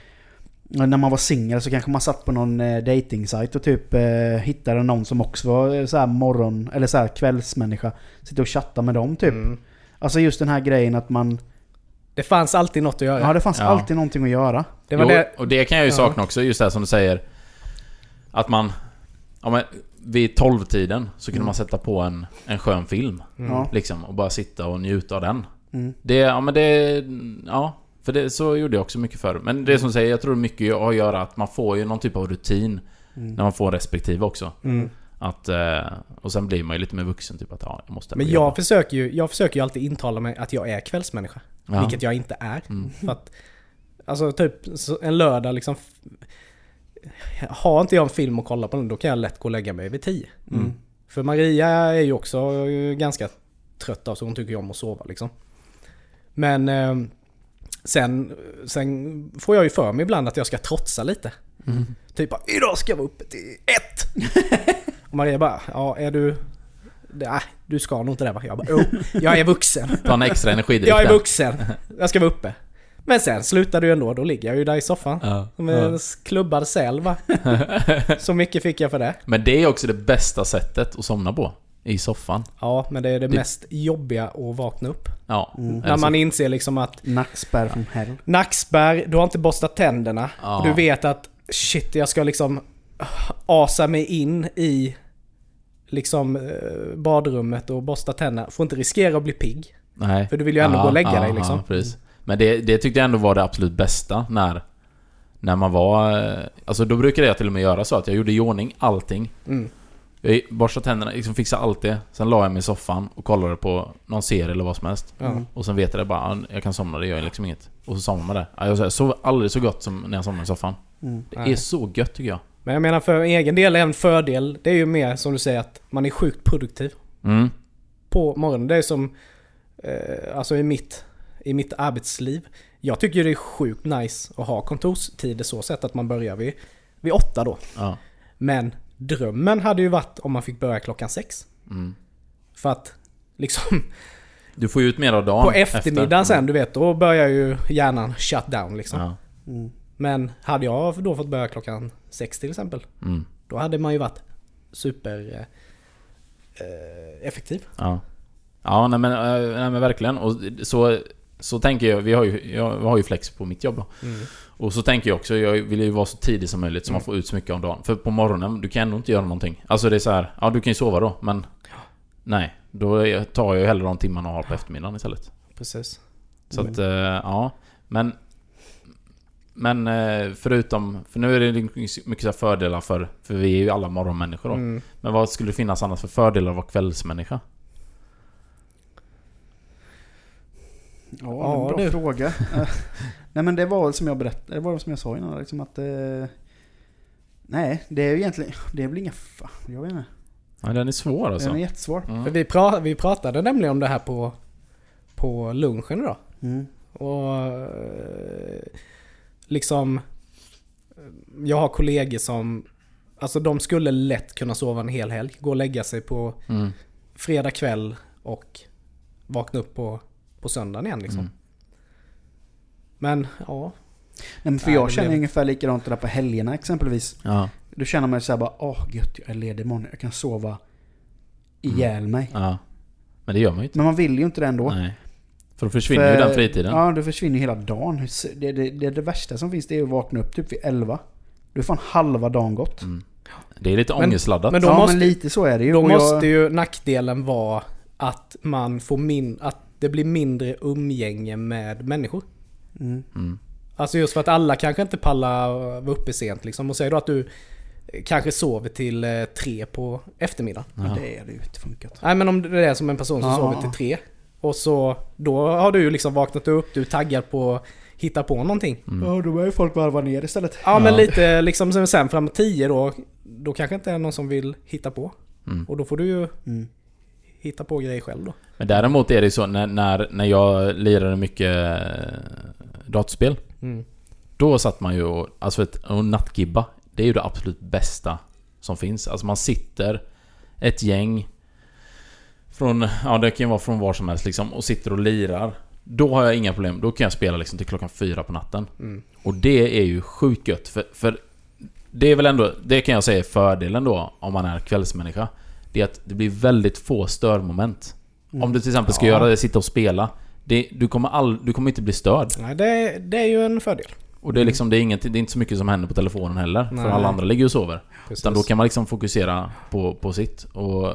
när man var singel så kanske man satt på någon eh, dating-sajt och typ eh, hittade någon som också var eh, så här morgon, eller så här kvällsmänniska. Sitter och chattar med dem typ. Mm. Alltså just den här grejen att man... Det fanns alltid något att göra. Ja, det fanns Ja. alltid någonting att göra. det var jo, det. och det kan jag ju Ja. sakna också, just det här som du säger. Att man... Ja, men, vid 12-tiden så kunde Mm. man sätta på en, en skön film. Mm. Liksom, och bara sitta och njuta av den. Mm. Det, ja men det... Ja. För det, så gjorde jag också mycket förr. Men det som säger, jag tror mycket har att göra att man får ju någon typ av rutin. Mm. När man får respektive också. Mm. Att... Eh, och sen blir man ju lite mer vuxen, typ att ja, jag måste Men jag jobba. försöker, ju, jag försöker ju alltid intala mig att jag är kvällsmänniska. Ja. Vilket jag inte är. Mm. För att, alltså typ en lördag liksom... Har inte jag en film att kolla på den, då kan jag lätt gå och lägga mig vid tio. Mm. För Maria är ju också ganska trött av så hon tycker ju om att sova liksom. Men eh, sen, sen får jag ju för mig ibland att jag ska trotsa lite. Mm. Typ bara, idag ska jag vara uppe till ett! och Maria bara, ja är du... Nej, du ska nog inte det va? Jag bara, jo, jag är vuxen. Ta en extra energidryck Jag är vuxen. Jag ska vara uppe. Men sen slutar det ju ändå, då ligger jag ju där i soffan. Ja. Som en klubbad säl va? Så mycket fick jag för det. Men det är också det bästa sättet att somna på. I soffan. Ja, men det är det Det- mest jobbiga att vakna upp. Ja. Mm. När man inser liksom att Nackspärr från hell. nackspärr, du har inte borstat tänderna. Ja. Och du vet att shit, jag ska liksom asa mig in i liksom eh, badrummet och borsta tänderna. Får inte riskera att bli pigg. Nej. För du vill ju ändå gå och lägga dig, liksom. Ja, precis. Men det, det tyckte jag ändå var det absolut bästa när När man var... eh, Alltså då brukade jag till och med göra så att jag gjorde i ordning allting. Mm. Jag borstade tänderna, liksom fixade allt det. Sen la jag mig i soffan och kollade på någon serie eller vad som helst. Ja. Och sen vet jag det bara, ah, jag kan somna, det gör jag liksom inget. Och så somnar man där. Ja, Jag sov aldrig så gott som när jag somnar i soffan. Mm. Det Nej. är så gött tycker jag. Men jag menar för egen del, en fördel, det är ju mer som du säger att man är sjukt produktiv Mm. på morgonen. Det är som, eh, alltså i mitt, i mitt arbetsliv. Jag tycker det är sjukt nice att ha kontorstider så sätt att man börjar vid, vid åtta då. Ja. Men drömmen hade ju varit om man fick börja klockan sex. Mm. För att liksom Du får ju ut mer av dagen på eftermiddagen efter. sen, du vet, då börjar ju hjärnan shut down liksom. Ja. Mm. Men hade jag då fått börja klockan sex till exempel, Mm. då hade man ju varit super eh, eh, effektiv. Ja. Ja, nej men, eh, nej men verkligen. Och så, så tänker jag, vi har ju, jag har ju flex på mitt jobb då. Och så tänker jag också, jag vill ju vara så tidig som möjligt så man får ut så mycket av dagen. För på morgonen, du kan ändå inte göra någonting. Alltså det är så här, ja du kan ju sova då, men... Nej, då tar jag ju hellre de timmarna jag har på eftermiddagen istället. Precis. Så att, eh, ja. Men... Men eh, förutom... För nu är det mycket så fördelar för... För vi är ju alla morgonmänniskor då. Mm. Men vad skulle det finnas annars för fördelar att vara kvällsmänniska? Ja, det är en Ja, bra du. fråga. Nej men det var väl som jag berättade, det var väl som jag sa innan liksom att... Eh, nej, det är ju egentligen, det är väl inga... Fan, jag vet inte. Ja, den är svår alltså. Den är jättesvår. Mm. För vi, pra- vi pratade nämligen om det här på, på lunchen idag. Mm. Och eh, liksom... Jag har kollegor som... Alltså de skulle lätt kunna sova en hel helg. Gå och lägga sig på Mm. fredag kväll och vakna upp på, på söndagen igen liksom. Mm. Men ja, Nej, men för jag känner blev- ungefär likadant där på helgerna exempelvis. Ja, Då känner man sig bara åh gött jag är ledig imorgon, jag kan sova ihjäl mig. ja. Men det gör man ju inte. Men man vill ju inte det ändå. Nej. För då försvinner ju För- den fritiden. Ja, det försvinner ju hela dagen. Det, det, det, det värsta som finns det är att vakna upp typ vid 11. Då är fan halva dagen gått. Mm. Det är lite Men- ångestladdat. men då ja, måste- men lite så är det ju. då jag- måste ju nackdelen vara att man får min... Att det blir mindre umgänge med människor. Mm. Mm. Alltså just för att alla kanske inte pallar vara uppe sent liksom. Och säger då att du kanske sover till eh, tre på eftermiddagen. Ja. Det är det ju inte funkat. Nej men om det är som en person som Ja. sover till tre. Och så då har du ju liksom vaknat upp, du är taggad på att hitta på någonting. Mm. Ja, då börjar ju folk varva ner istället. Ja, men lite liksom sen- sen framåt tio då. Då kanske inte är någon som vill hitta på. Mm. Och då får du ju Mm. Hitta på grejer själv då. Men däremot är det så när, när, när jag lirade mycket eh, datorspel. Mm. Då satt man ju och, alltså ett, och nattgibba. Det är ju det absolut bästa som finns. Alltså man sitter ett gäng från, ja det kan ju vara från var som helst liksom och sitter och lirar. Då har jag inga problem. Då kan jag spela liksom till klockan fyra på natten. Mm. Och det är ju sjukt gött för, för det är väl ändå, det kan jag säga är fördelen då om man är kvällsmänniska. Det är att det blir väldigt få störmoment. Om du till exempel ska Ja. göra det, sitta och spela. Det, du, kommer all, du kommer inte bli störd. Nej, det, det är ju en fördel. Och det är liksom, det är, inget, det är inte så mycket som händer på telefonen heller. Nej. För alla andra ligger och sover. Precis. Utan då kan man liksom fokusera på, på sitt. Och,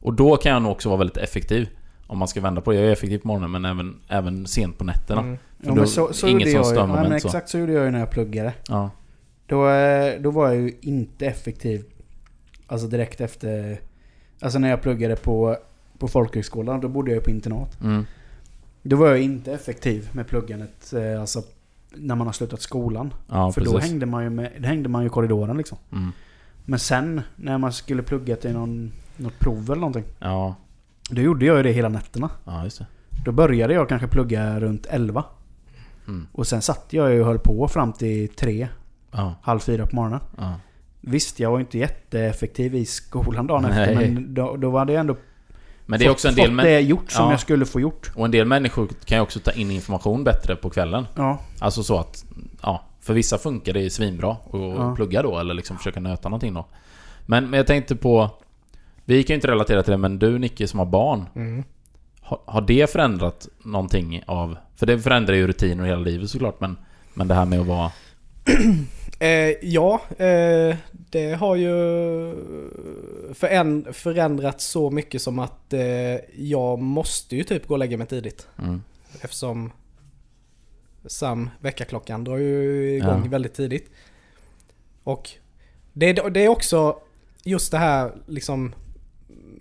och då kan jag nog också vara väldigt effektiv. Om man ska vända på det. Jag är effektiv på morgonen men även, även sent på nätterna. Mm. För Ja, då- så, så inget som stör moment så. exakt så gjorde jag ju när jag pluggade. Ja. Då, eh, då var jag ju inte effektiv. Alltså direkt efter... Alltså när jag pluggade på, på folkhögskolan, då bodde jag på internat. Mm. Då var jag inte effektiv med pluggandet. eh, Alltså när man har slutat skolan. Ja, För precis. då hängde man ju med, då hängde man ju i korridoren liksom. Mm. Men sen när man skulle plugga till någon, något prov eller någonting. Ja, Då gjorde jag ju det hela nätterna. ja just det. Då började jag kanske plugga runt 11. Mm. Och sen satt jag ju och höll på fram till 3, Ja, halv 4 på morgonen. ja. Visst, jag var inte jätteeffektiv i skolan dagen Nej. efter. Men då, då var det ändå Men det är fått, också en del... fått det gjort som Ja. jag skulle få gjort. och en del människor kan ju också ta in information bättre på kvällen. Ja. Alltså så att... Ja, för vissa funkar det svinbra att Ja. plugga då eller liksom försöka nöta någonting då. Men, men jag tänkte på... Vi kan ju inte relatera till det men du Nicke som har barn. Mm. Har, har det förändrat någonting av... För det förändrar ju rutiner hela livet såklart men... Men det här med att vara... Eh, ja, eh, det har ju föränd- förändrats så mycket som att eh, jag måste ju typ gå och lägga mig tidigt. Mm, Eftersom Sam, väckarklockan, drar ju igång Ja. väldigt tidigt. Och det, är- det är också just det här liksom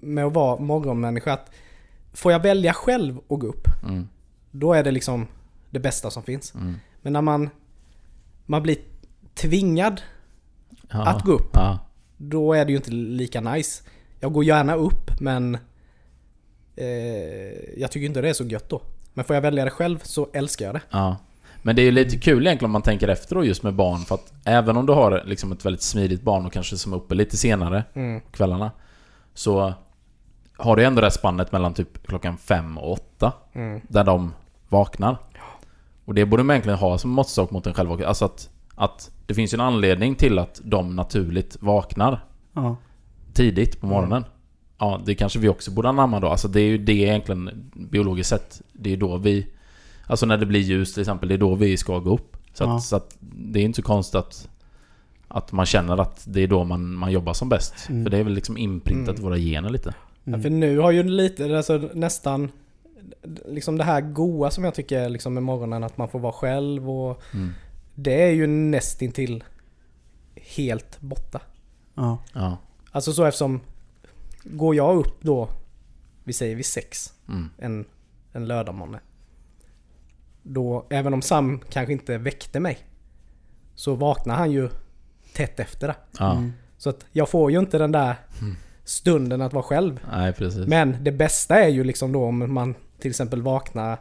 med att vara morgonmänniska. Att får jag välja själv att gå upp, Mm. då är det liksom det bästa som finns. Mm. Men när man, man blir tvingad, Ja. Att gå upp. Ja. då är det ju inte lika nice. Jag går gärna upp men eh, jag tycker inte det är så gött då. Men får jag välja det själv så älskar jag det. Ja. Men det är ju lite kul egentligen om man tänker efter då just med barn för att även om du har liksom ett väldigt smidigt barn och kanske som är uppe lite senare Mm. kvällarna Så har du ändå det här spannet mellan typ klockan fem och åtta Mm. Där de vaknar Och det borde man egentligen ha som måttstock mot en själv också. Alltså att, att det finns ju en anledning till att de naturligt vaknar Ja. tidigt på morgonen. Ja, det kanske vi också borde anamma då. Alltså det är ju det egentligen biologiskt sett. Det är då vi... Alltså när det blir ljus till exempel, det är då vi ska gå upp. Så, Ja. att, så att det är inte så konstigt att, att man känner att det är då man, man jobbar som bäst. Mm. För det är väl liksom inprintat Mm. i våra gener lite. Ja, för nu har ju lite, alltså nästan liksom det här goa som jag tycker är liksom med morgonen att man får vara själv och Mm. Det är ju nästintill helt borta. Ja. Ja. Alltså så eftersom går jag upp då, vi säger vid sex, Mm. en, en lördagmorgon. Då, även om Sam kanske inte väckte mig, så vaknar han ju tätt efter det. ja. Mm. Så att jag får ju inte den där stunden att vara själv. Nej, precis. Men det bästa är ju liksom då om man till exempel vaknar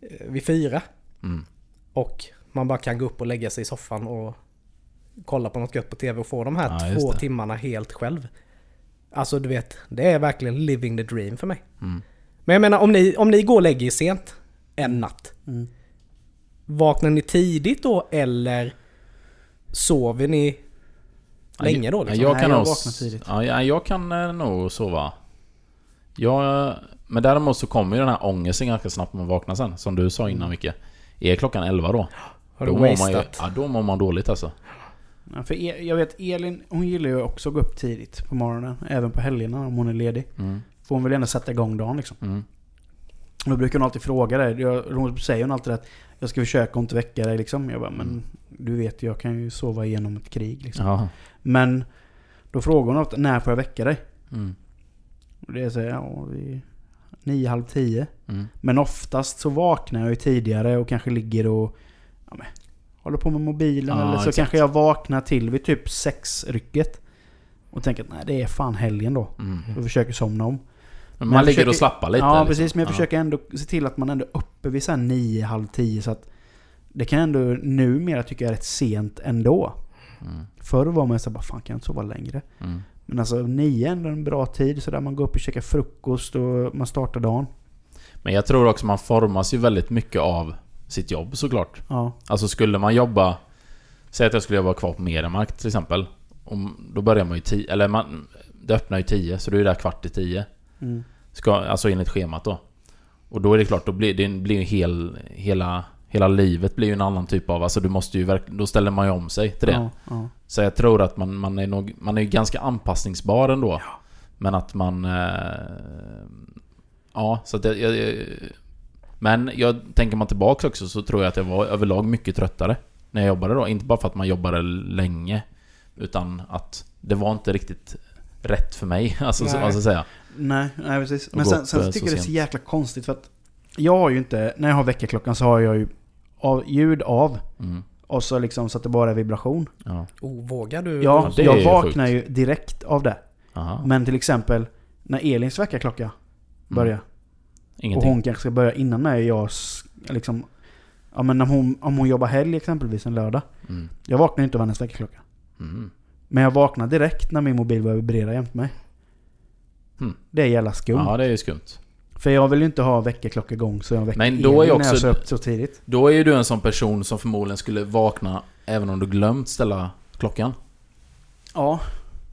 eh, vid fyra Mm. och man bara kan gå upp och lägga sig i soffan och kolla på något gött på TV och få de här Ja, två det. timmarna helt själv. Alltså du vet, det är verkligen living the dream för mig. Mm. Men jag menar om ni, om ni går och lägger er sent en natt. Mm. Vaknar ni tidigt då eller sover ni länge då? Liksom? Ja, jag Nej, kan jag nog... vaknar tidigt. Ja, ja, jag kan eh, nog sova. Jag, men däremot så kommer ju den här ångesten ganska snabbt när man vaknar sen. Som du sa innan Micke. Är klockan 11 då? Har då du mår man wasted? Ja, då mår man dåligt alltså. Ja, för e- jag vet Elin, hon gillar ju också att gå upp tidigt på morgonen. Även på helgerna om hon är ledig. Mm. För hon vill gärna sätta igång dagen liksom. Mm. Och Då brukar hon alltid fråga. Jag- Hon säger hon alltid att jag ska försöka att inte väcka dig liksom. Jag bara, men Mm. du vet jag kan ju sova igenom ett krig liksom. Ja. Men då frågar hon ofta, när får jag väcka dig? Mm. Och det så, här, ja, vid nio, halv tio. Mm. Men oftast så vaknar jag ju tidigare och kanske ligger och ja, men, håller på med mobilen. Ja, eller så exakt. kanske jag vaknar till vid typ sexrycket. Och tänker att nej, det är fan helgen då. Mm. Och försöker somna om. Men Men man jag ligger försöker- och slappar lite. ja, liksom. precis. Men jag Ja. försöker ändå se till att man ändå är uppe vid så här nio, halv tio. Så att det kan jag ändå numera tycka är rätt sent ändå. Mm. Förr var man så bara fan kan jag inte sova längre? Mm. Men alltså nio är ändå en bra tid. Så där man går upp och käkar frukost och man startar dagen. Men jag tror också man formas ju väldigt mycket av sitt jobb såklart. Ja. Alltså skulle man jobba... Säg att jag skulle jobba kvar på Mediamarkt till exempel. Om, då börjar man ju tio... Eller man... Det öppnar ju tio, så då är där kvart i tio. Mm. Ska, alltså enligt schemat då. Och då är det klart, då blir det blir ju hel, hela... Hela livet blir ju en annan typ av... Alltså du måste ju verkligen... Då ställer man ju om sig till det. Ja, ja. Så jag tror att man, man är nog... Man är ju ganska anpassningsbar ändå. Men att man... Eh, ja, så att jag, jag... Men jag tänker man tillbaks också så tror jag att jag var överlag mycket tröttare. När jag jobbade då. Inte bara för att man jobbade länge. Utan att det var inte riktigt rätt för mig. Alltså, så, Nej. alltså säga. Nej, nej precis. Men sen, sen eh, så tycker jag det är så jäkla konstigt för att jag har ju inte, när jag har väckarklockan så har jag ju av, ljud av Mm, och så liksom så att det bara är vibration. ja. Oh, vågar du? Ja, det jag vaknar sjukt. ju direkt av det. Aha. Men till exempel när Elins väckarklocka börjar Mm. Ingenting. hon kanske ska börja innan mig jag liksom Ja men om hon, om hon jobbar helg exempelvis en lördag. Mm. Jag vaknar inte av hennes väckarklocka. Mm. Men jag vaknar direkt när min mobil börjar vibrera jämte mig. Hmm. Det är jävla skumt. Ja, det är ju skumt. För jag vill ju inte ha väckarklocka igång så jag väcker Men då är också- när jag upp så tidigt. Då är ju du en sån person som förmodligen skulle vakna även om du glömt ställa klockan. Ja.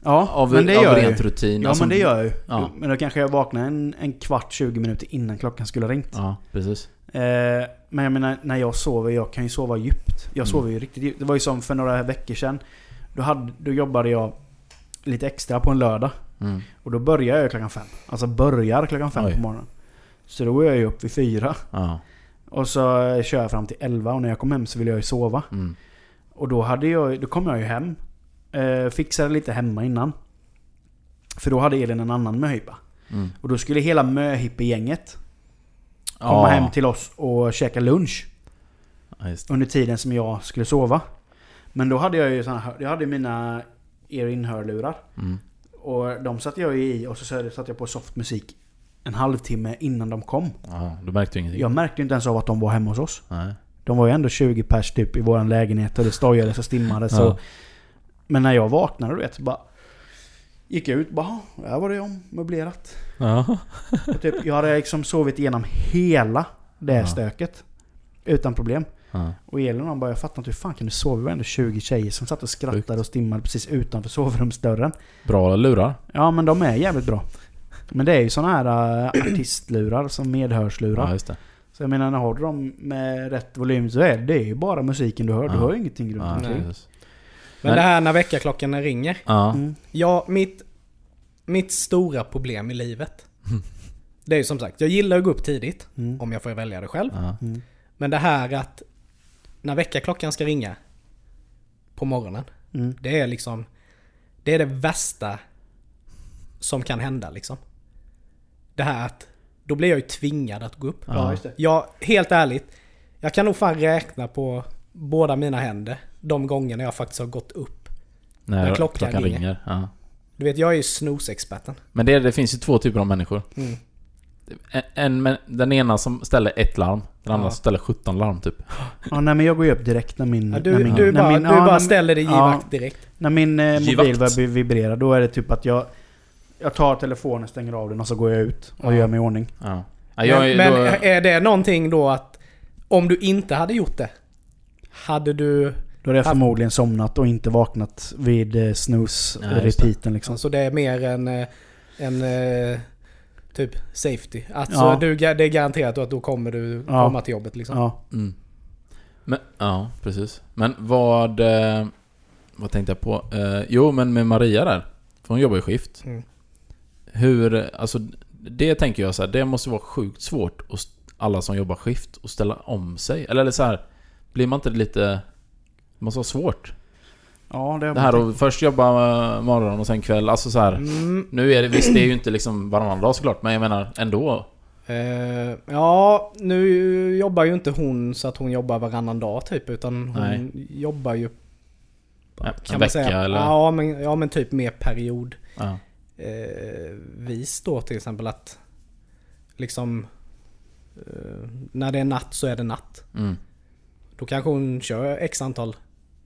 Ja, Av, men det av gör jag rent ju. rutin. Ja alltså- men det gör jag ju. Ja. Men då kanske jag vaknar en, en kvart, 20 minuter innan klockan skulle ha ringt. Ja, precis. Eh, men jag menar, när jag sover, jag kan ju sova djupt. Jag Mm. sover ju riktigt djupt. Det var ju som för några veckor sedan. Då, hade, då jobbade jag lite extra på en lördag. Mm. Och då börjar jag klockan fem. Alltså börjar klockan fem Oj. på morgonen. Så då är jag ju upp vid fyra. Ja. Och så kör jag fram till 11 och när jag kom hem så ville jag ju sova. Mm. Och då, hade jag, då kom jag ju hem. Eh, fixade lite hemma innan. För då hade Elin en annan möhippa. Mm. Och då skulle hela möhippegänget komma Ja. hem till oss och käka lunch. Ja. Under tiden som jag skulle sova. Men då hade jag ju såna jag hade mina ear-in-hörlurar. Mm. Och de satte jag ju i och så satte jag på soft musik en halvtimme innan de kom. Ja, du märkte ingenting? Jag märkte inte ens av att de var hemma hos oss. Nej. De var ju ändå 20 pers typ i våran lägenhet och det stojades och stimmade så. Ja. Men när jag vaknade du vet, så bara... Gick jag ut bara, "Ja, här var det ommöblerat. Ja. Och typ, jag hade liksom sovit igenom hela det Ja. stöket. Utan problem. Ja. Och Elin och bara, jag fattar inte hur fan kan du sova? Vi var ändå 20 tjejer som satt och skrattade och stimmade precis utanför sovrumsdörren. Bra lurar. Ja men de är jävligt bra. Men det är ju såna här äh, artistlurar som medhörslurar. Ja, just det. Så jag menar, när har du dem med rätt volym så är det, ju bara musiken du hör. Du Ja. hör ju ingenting runt omkring. Men- det här när väckarklockan ringer. Ja. Mm. Ja, mitt, mitt stora problem i livet. Det är ju som sagt, jag gillar att gå upp tidigt. Mm. Om jag får välja det själv. Ja. Mm. Men det här att när väckarklockan ska ringa på morgonen. Mm. Det är liksom Det är det värsta som kan hända liksom. Det här att då blir jag ju tvingad att gå upp. Ja, just det. Jag, helt ärligt, jag kan nog fan räkna på båda mina händer de gångerna jag faktiskt har gått upp. När, När klockan klockan, ringer. ringer. Ja. Du vet, jag är ju snooze-experten. Men det, det finns ju två typer av människor. Mm. En, en, men den ena som ställer ett larm. Den andra Ja. som ställer 17 larm typ. Ja, nej men jag går ju upp direkt när min... Ja, du när min, du när bara, min, du ja, bara ställer dig i ja. vakt direkt. När min eh, Givakt. mobil börjar vibrera då är det typ att jag... Jag tar telefonen, stänger av den och så går jag ut och Ja. gör mig i ordning. Ja. Ja, jag, men är- men då, är det någonting då att om du inte hade gjort det, hade du... Då hade jag Ja. förmodligen somnat och inte vaknat vid eh, snooze-repeaten liksom. Alltså det är mer en, eh, en eh, typ safety. Alltså Ja. du, det är garanterat att då kommer du Ja. komma till jobbet liksom. Ja. Mm. Men, ja, precis. Men vad... Vad tänkte jag på? Jo, men med Maria där. För hon jobbar i skift. Mm. Hur... Alltså, det tänker jag så här, det måste vara sjukt svårt att alla som jobbar skift att ställa om sig. Eller, eller så här, blir man inte lite... Det måste vara svårt. Ja, det Det här att först jobba morgon och sen kväll. Alltså så här. Mm, Nu är det, visst det är ju inte liksom varannan dag såklart, men jag menar ändå. eh, ja, nu jobbar ju inte hon så att hon jobbar varannan dag typ. Utan hon Nej. jobbar ju... En, en man vecka säga, eller... Ja men, ja men typ mer period. Ja. eh, vis då till exempel att liksom eh, när det är natt så är det natt. Mm. Då kanske hon kör x antal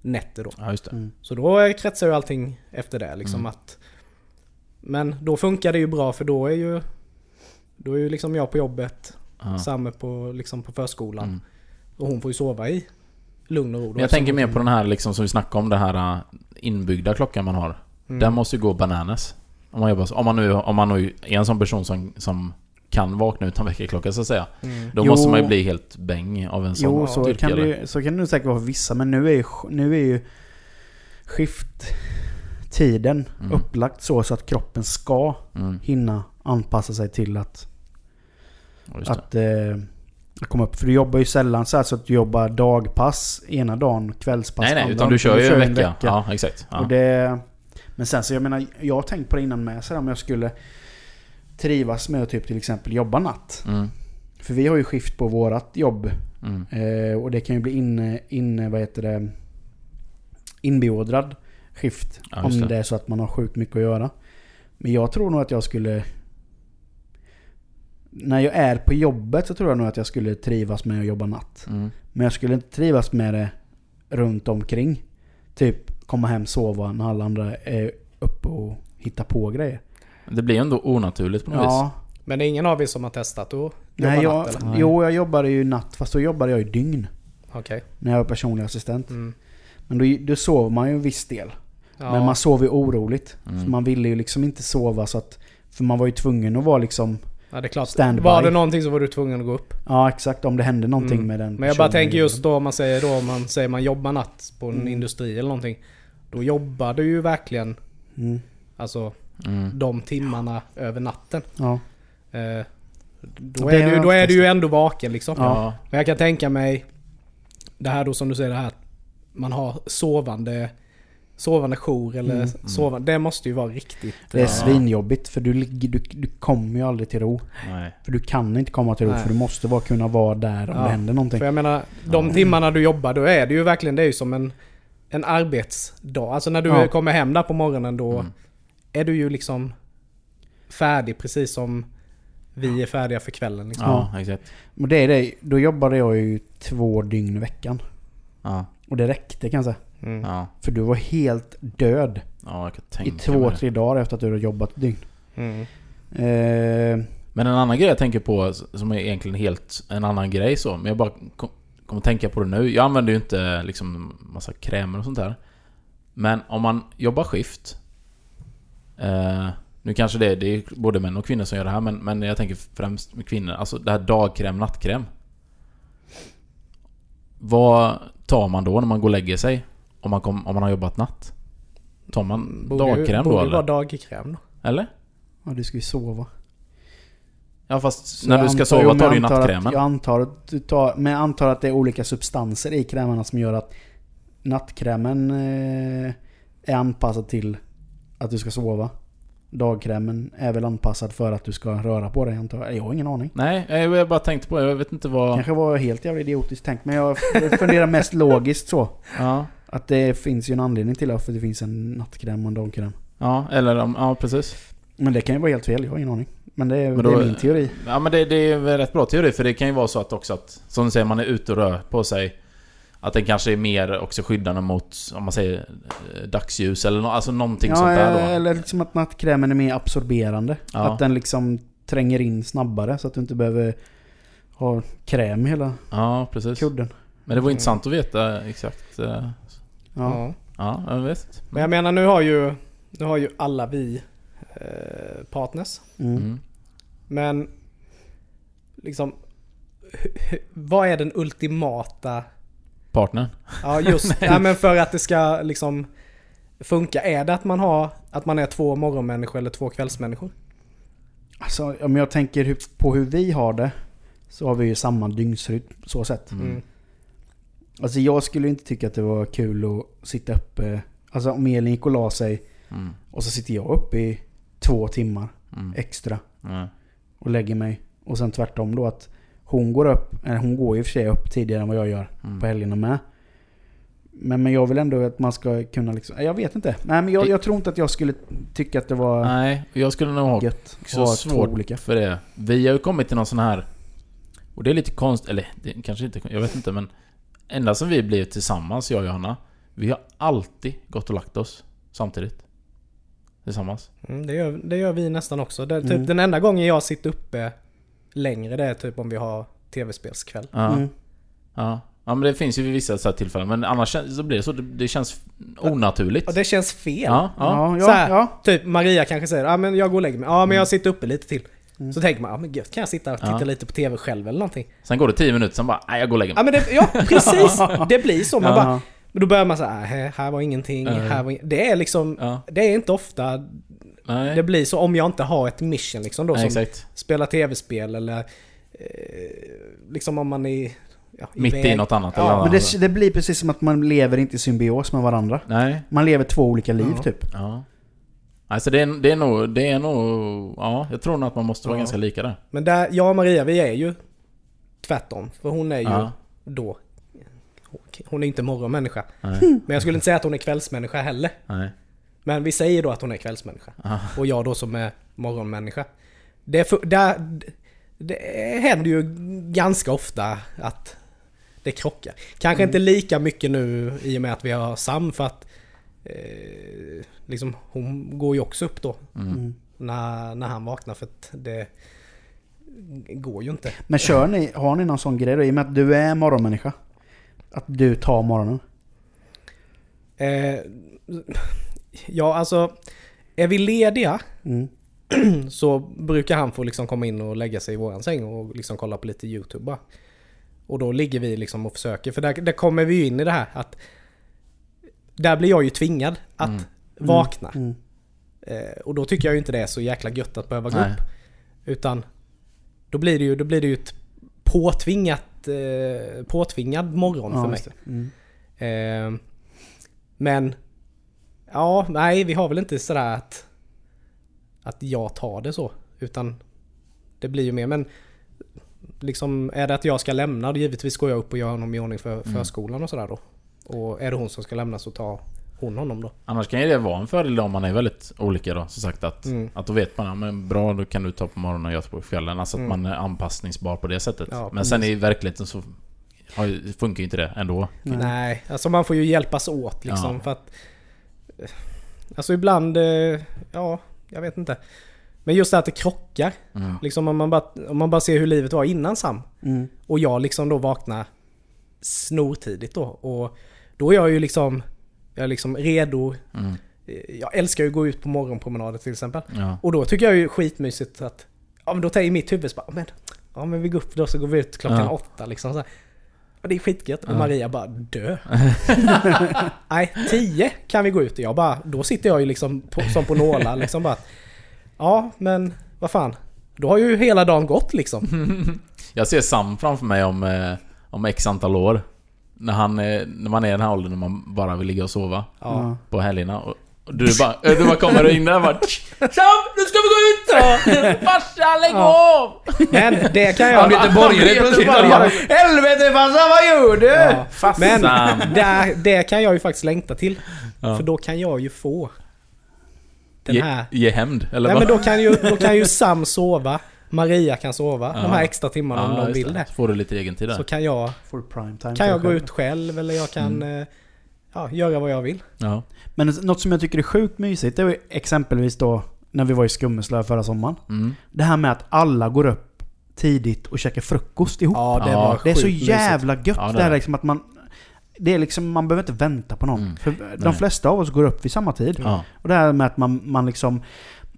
nätter då. ja, just det. Mm. Så då kretsar ju allting efter det liksom Mm. att Men då funkar det ju bra för då är ju Då är ju liksom jag på jobbet, Ja. Samme på, liksom på förskolan. Mm. Och hon får ju sova i lugn och ro. Men jag tänker mer på den här liksom som vi snackade om, det här äh, inbyggda klockan man har. Mm. Den måste ju gå bananas. Om man, jobbar. Om man nu, om man nu är en sån person som, som kan vakna utan väckarklocka så att säga. Mm. Då Jo. måste man ju bli helt bäng av en sån Jo, så styrka, kan, det eller? ju, så kan det säkert vara för vissa. Men nu är ju, nu är ju skifttiden Mm. upplagt så, så att kroppen ska Mm. hinna anpassa sig till att, Ja, det. att, eh, komma upp. För du jobbar ju sällan så, så att du jobbar dagpass ena dagen, kvällspass Nej nej, andra utan du kör ju en vecka. Ja, exakt. Ja. Och det, men sen så jag menar, jag har tänkt på det innan med. Så här, om jag skulle trivas med att typ till exempel jobba natt. Mm. För vi har ju skift på vårat jobb. Mm. Eh, och det kan ju bli in, in vad heter det, inbeordrad skift. Ja, om det. det är så att man har sjukt mycket att göra. Men jag tror nog att jag skulle... När jag är på jobbet så tror jag nog att jag skulle trivas med att jobba natt. Mm. Men jag skulle inte trivas med det runt omkring. Typ komma hem, sova när alla andra är uppe och hittar på grejer. Det blir ju ändå onaturligt på något Ja, Men det är ingen av er som har testat att jobba nej, jag, natt eller? Jo jag jobbade ju natt fast då jobbade jag ju dygn. Okej. När jag var personlig assistent. Mm. Men då, då sover man ju en viss del. Ja. Men man sover ju oroligt. Mm. Man ville ju liksom inte sova så att... För man var ju tvungen att vara liksom... ja, det är klart. standby. Var det någonting så var du tvungen att gå upp. Ja exakt, om det hände någonting Mm. med den Men jag bara tänker just då om man säger då om man säger man jobbar natt på en Mm. industri eller någonting. Då jobbar du ju verkligen Mm. alltså Mm. de timmarna över natten. Ja. Eh, Då är, du, då är du ju ändå vaken liksom. Ja. Men jag kan tänka mig det här då som du säger det här att man har sovande sovande jour eller Mm. sovande. Det måste ju vara riktigt... Det är eh, svinjobbigt för du, du, du kommer ju aldrig till ro. Nej. För du kan inte komma till ro Nej. för du måste bara kunna vara där om Ja. det händer någonting. För jag menar, de timmarna du jobbar, då är det ju verkligen, det är ju som en, en arbetsdag. Alltså när du Ja. kommer hem där på morgonen då Mm. Är du ju liksom färdig precis som vi är färdiga för kvällen. Liksom. Ja, exakt. Men det är det, då jobbade jag ju två dygn i veckan. Ja. Och det räckte kan jag säga. Mm. Ja. För du var helt död Ja, jag kan i två, tre dagar efter att du hade jobbat ett dygn. Mm. Eh, Men en annan grej jag tänker på som är egentligen helt en annan grej så, men jag bara kom, kommer att tänka på det nu. Jag använder ju inte liksom massa krämer och sånt där. Men om man jobbar skift. Eh, nu kanske det är, det är både män och kvinnor som gör det här, men, men jag tänker främst med kvinnor. Alltså det här dagkräm, nattkräm. Vad tar man då när man går och lägger sig? Om man, kom, om man har jobbat natt? Tar man Borde dagkräm borde då ju vara eller? dagkräm då. Eller? ja, du ska ju sova. Ja fast Så när du ska antar- sova tar du ju jag antar att- nattkrämen. Jag antar att du tar... Men jag antar att det är olika substanser i krämerna som gör att nattkrämen eh, är anpassad till att du ska sova. Dagkrämen är väl anpassad för att du ska röra på dig antar jag. Jag har ingen aning. Nej, jag bara tänkte på det. Jag vet inte vad... Kanske var helt jävla idiotiskt tänkt men jag funderar mest logiskt så. Ja, Att det finns ju en anledning till varför det finns en nattkräm och en dagkräm. ja eller om- ja precis. Men det kan ju vara helt fel, jag har ingen aning. Men det är, Men det då- är min teori. Ja men det, det är väl rätt bra teori för det kan ju vara så att också att Som du säger, man är ute och rör på sig Att den kanske är mer också skyddande mot Om man säger eh, dagsljus eller nå, alltså någonting Ja, sånt där då. eller liksom att nattkrämen är mer absorberande. Ja. Att den liksom tränger in snabbare så att du inte behöver ha kräm i hela Ja precis. kudden. Men det var intressant att veta exakt. eh, Ja. Ja. Ja, jag vet. Men jag menar nu har ju, nu har ju alla vi eh, partners. Mm. Mm. Men liksom vad är den ultimata Partnern. Ja just ja, men för att det ska liksom funka. Är det att man har att man är två morgonmänniskor eller två kvällsmänniskor? Alltså om jag tänker på hur vi har det. Så har vi ju samma dygnsrytm så sätt. Mm. Alltså jag skulle inte tycka att det var kul att sitta uppe. Alltså om Elin gick och la sig Mm. och så sitter jag uppe i två timmar Mm. extra. Mm. och lägger mig. Och sen tvärtom då att hon går upp, eller hon går i och för sig upp tidigare än vad jag gör Mm. på helgerna med. Men, men jag vill ändå att man ska kunna liksom, jag vet inte. Nej men jag, jag tror inte att jag skulle tycka att det var Nej, jag skulle nog ha gött så svårt olika. för det. Vi har ju kommit till någon sån här... Och det är lite konst... Eller det kanske inte... Jag vet inte men... Ända som vi blev tillsammans, jag och Johanna. Vi har alltid gått och lagt oss samtidigt. Tillsammans. Mm, det, gör, det gör vi nästan också. Det typ Mm. Den enda gången jag sitter uppe längre det är typ om vi har tv-spelskväll. Ja. Mm. Ja. Ja men det finns ju vid vissa så här tillfällen. Men annars så blir det så. Det, det känns onaturligt. Och det känns fel. Ja, ja. Ja, Så ja, här. ja. Typ Maria kanske säger ja men jag går och lägger mig. Ja men jag sitter uppe lite till. Mm. Så tänker man ja men gött kan jag sitta och titta Ja. lite på tv själv eller någonting. Sen går det 10 minuter, sen bara nej jag går och lägger Ja mig. men det, ja precis! Det blir så. Man Ja. bara, men då börjar man säga här, här var ingenting, Nej. här var ing-" Det är liksom, Ja. det är inte ofta Nej. det blir så om jag inte har ett mission liksom då nej, som exakt. spelar tv-spel eller eh, liksom om man är ja, Mitt iväg. i något annat Ja, eller Men annat. det, det blir precis som att man lever inte i symbios med varandra. Nej. Man lever två olika liv Ja. typ. Ja. Alltså det är, det är nog... Det är nog... Ja, jag tror nog att man måste vara Ja. ganska lika där. Men där, jag och Maria vi är ju tvärtom. För hon är ju Ja. då hon är inte morgonmänniska. Nej. Men jag skulle inte säga att hon är kvällsmänniska heller. Nej. Men vi säger då att hon är kvällsmänniska. Ja. Och jag då som är morgonmänniska. Det, för, där, det händer ju ganska ofta att det krockar. Kanske inte lika mycket nu i och med att vi har Sam för att eh, liksom, hon går ju också upp då Mm. när, när han vaknar för att det går ju inte. Men kör ni, har ni någon sån grej då? I och med att du är morgonmänniska. Att du tar morgonen. Eh, ja alltså, är vi lediga Mm. så brukar han få liksom komma in och lägga sig i våran säng och liksom kolla på lite YouTube bara. Och då ligger vi liksom och försöker, för där, där kommer vi ju in i det här att där blir jag ju tvingad att Mm. vakna. Mm. Eh, och då tycker jag ju inte det är så jäkla gött att behöva gå Nej. upp. Utan Då blir det ju, då blir det ju ett påtvingat, eh, påtvingad morgon Ja, för mig. Mm. Eh, men... Ja, nej vi har väl inte sådär att... Att jag tar det så. Utan det blir ju mer men... Liksom är det att jag ska lämna, då givetvis går jag upp och gör honom i ordning för Mm. förskolan och sådär då. Och är det hon som ska lämna så tar hon honom då. Annars kan ju det vara en fördel om man är väldigt olika då, som sagt att, Mm. att då vet man, ja men bra då kan du ta på morgonen och jag tar på kvällen. Alltså att Mm. man är anpassningsbar på det sättet. Ja, men sen i verkligheten så funkar ju inte det ändå. Nej. Nej, alltså man får ju hjälpas åt liksom Ja. för att... Alltså ibland, eh, ja, jag vet inte. Men just det att det krockar. Mm. Liksom om man, bara, om man bara ser hur livet var innan Sam. Mm. Och jag liksom då vaknar snortidigt då. Och då är jag ju liksom, jag är liksom redo. Mm. Eh, Jag älskar ju att gå ut på morgonpromenader till exempel. Ja. Och då tycker jag ju skitmysigt att, ja men då tänker mitt huvud så bara, men, ja men vi går upp då så går vi ut klockan Ja. åtta liksom så här. Och det är skitgött. Och. Maria bara dö. Nej, tio kan vi gå ut och jag bara, då sitter jag ju liksom på, som på nålar liksom bara. Ja men vad fan. Då har ju hela dagen gått liksom. Jag ser Sam framför mig om, eh, om x antal år. När, han, eh, när man är i den här åldern när man bara vill ligga och sova Ja. på helgerna. Och, och du bara, eh, du bara kommer in där och bara Sam, nu ska vi gå ut! Farsa, lägg Ja. av! Men det kan jag... Han göteborgare plötsligt. Göteborgare. Bara, Helvete farsan vad gör du? Ja. Men det, det kan jag ju faktiskt längta till. Ja. För då kan jag ju få den Ge, här... ge hämnd, eller Nej vad? men då kan, ju, då kan ju Sam sova, Maria kan sova Ja. de här extra timmarna om Ja, de just vill det. Så får du lite egen tid där. Så kan jag, Full prime time. kan jag gå ut själv eller jag kan Mm. eh, ja, göra vad jag vill. Ja. Men något som jag tycker är sjukt mysigt, det var ju exempelvis då när vi var i Skummeslöv förra sommaren. Mm. Det här med att alla går upp tidigt och käkar frukost ihop. Ja det var det är så mysigt. jävla gött Ja, det det är här liksom att man... Det är liksom, man behöver inte vänta på någon. Mm. För de Nej. flesta av oss går upp vid samma tid. Ja. Och det här med att man, man liksom...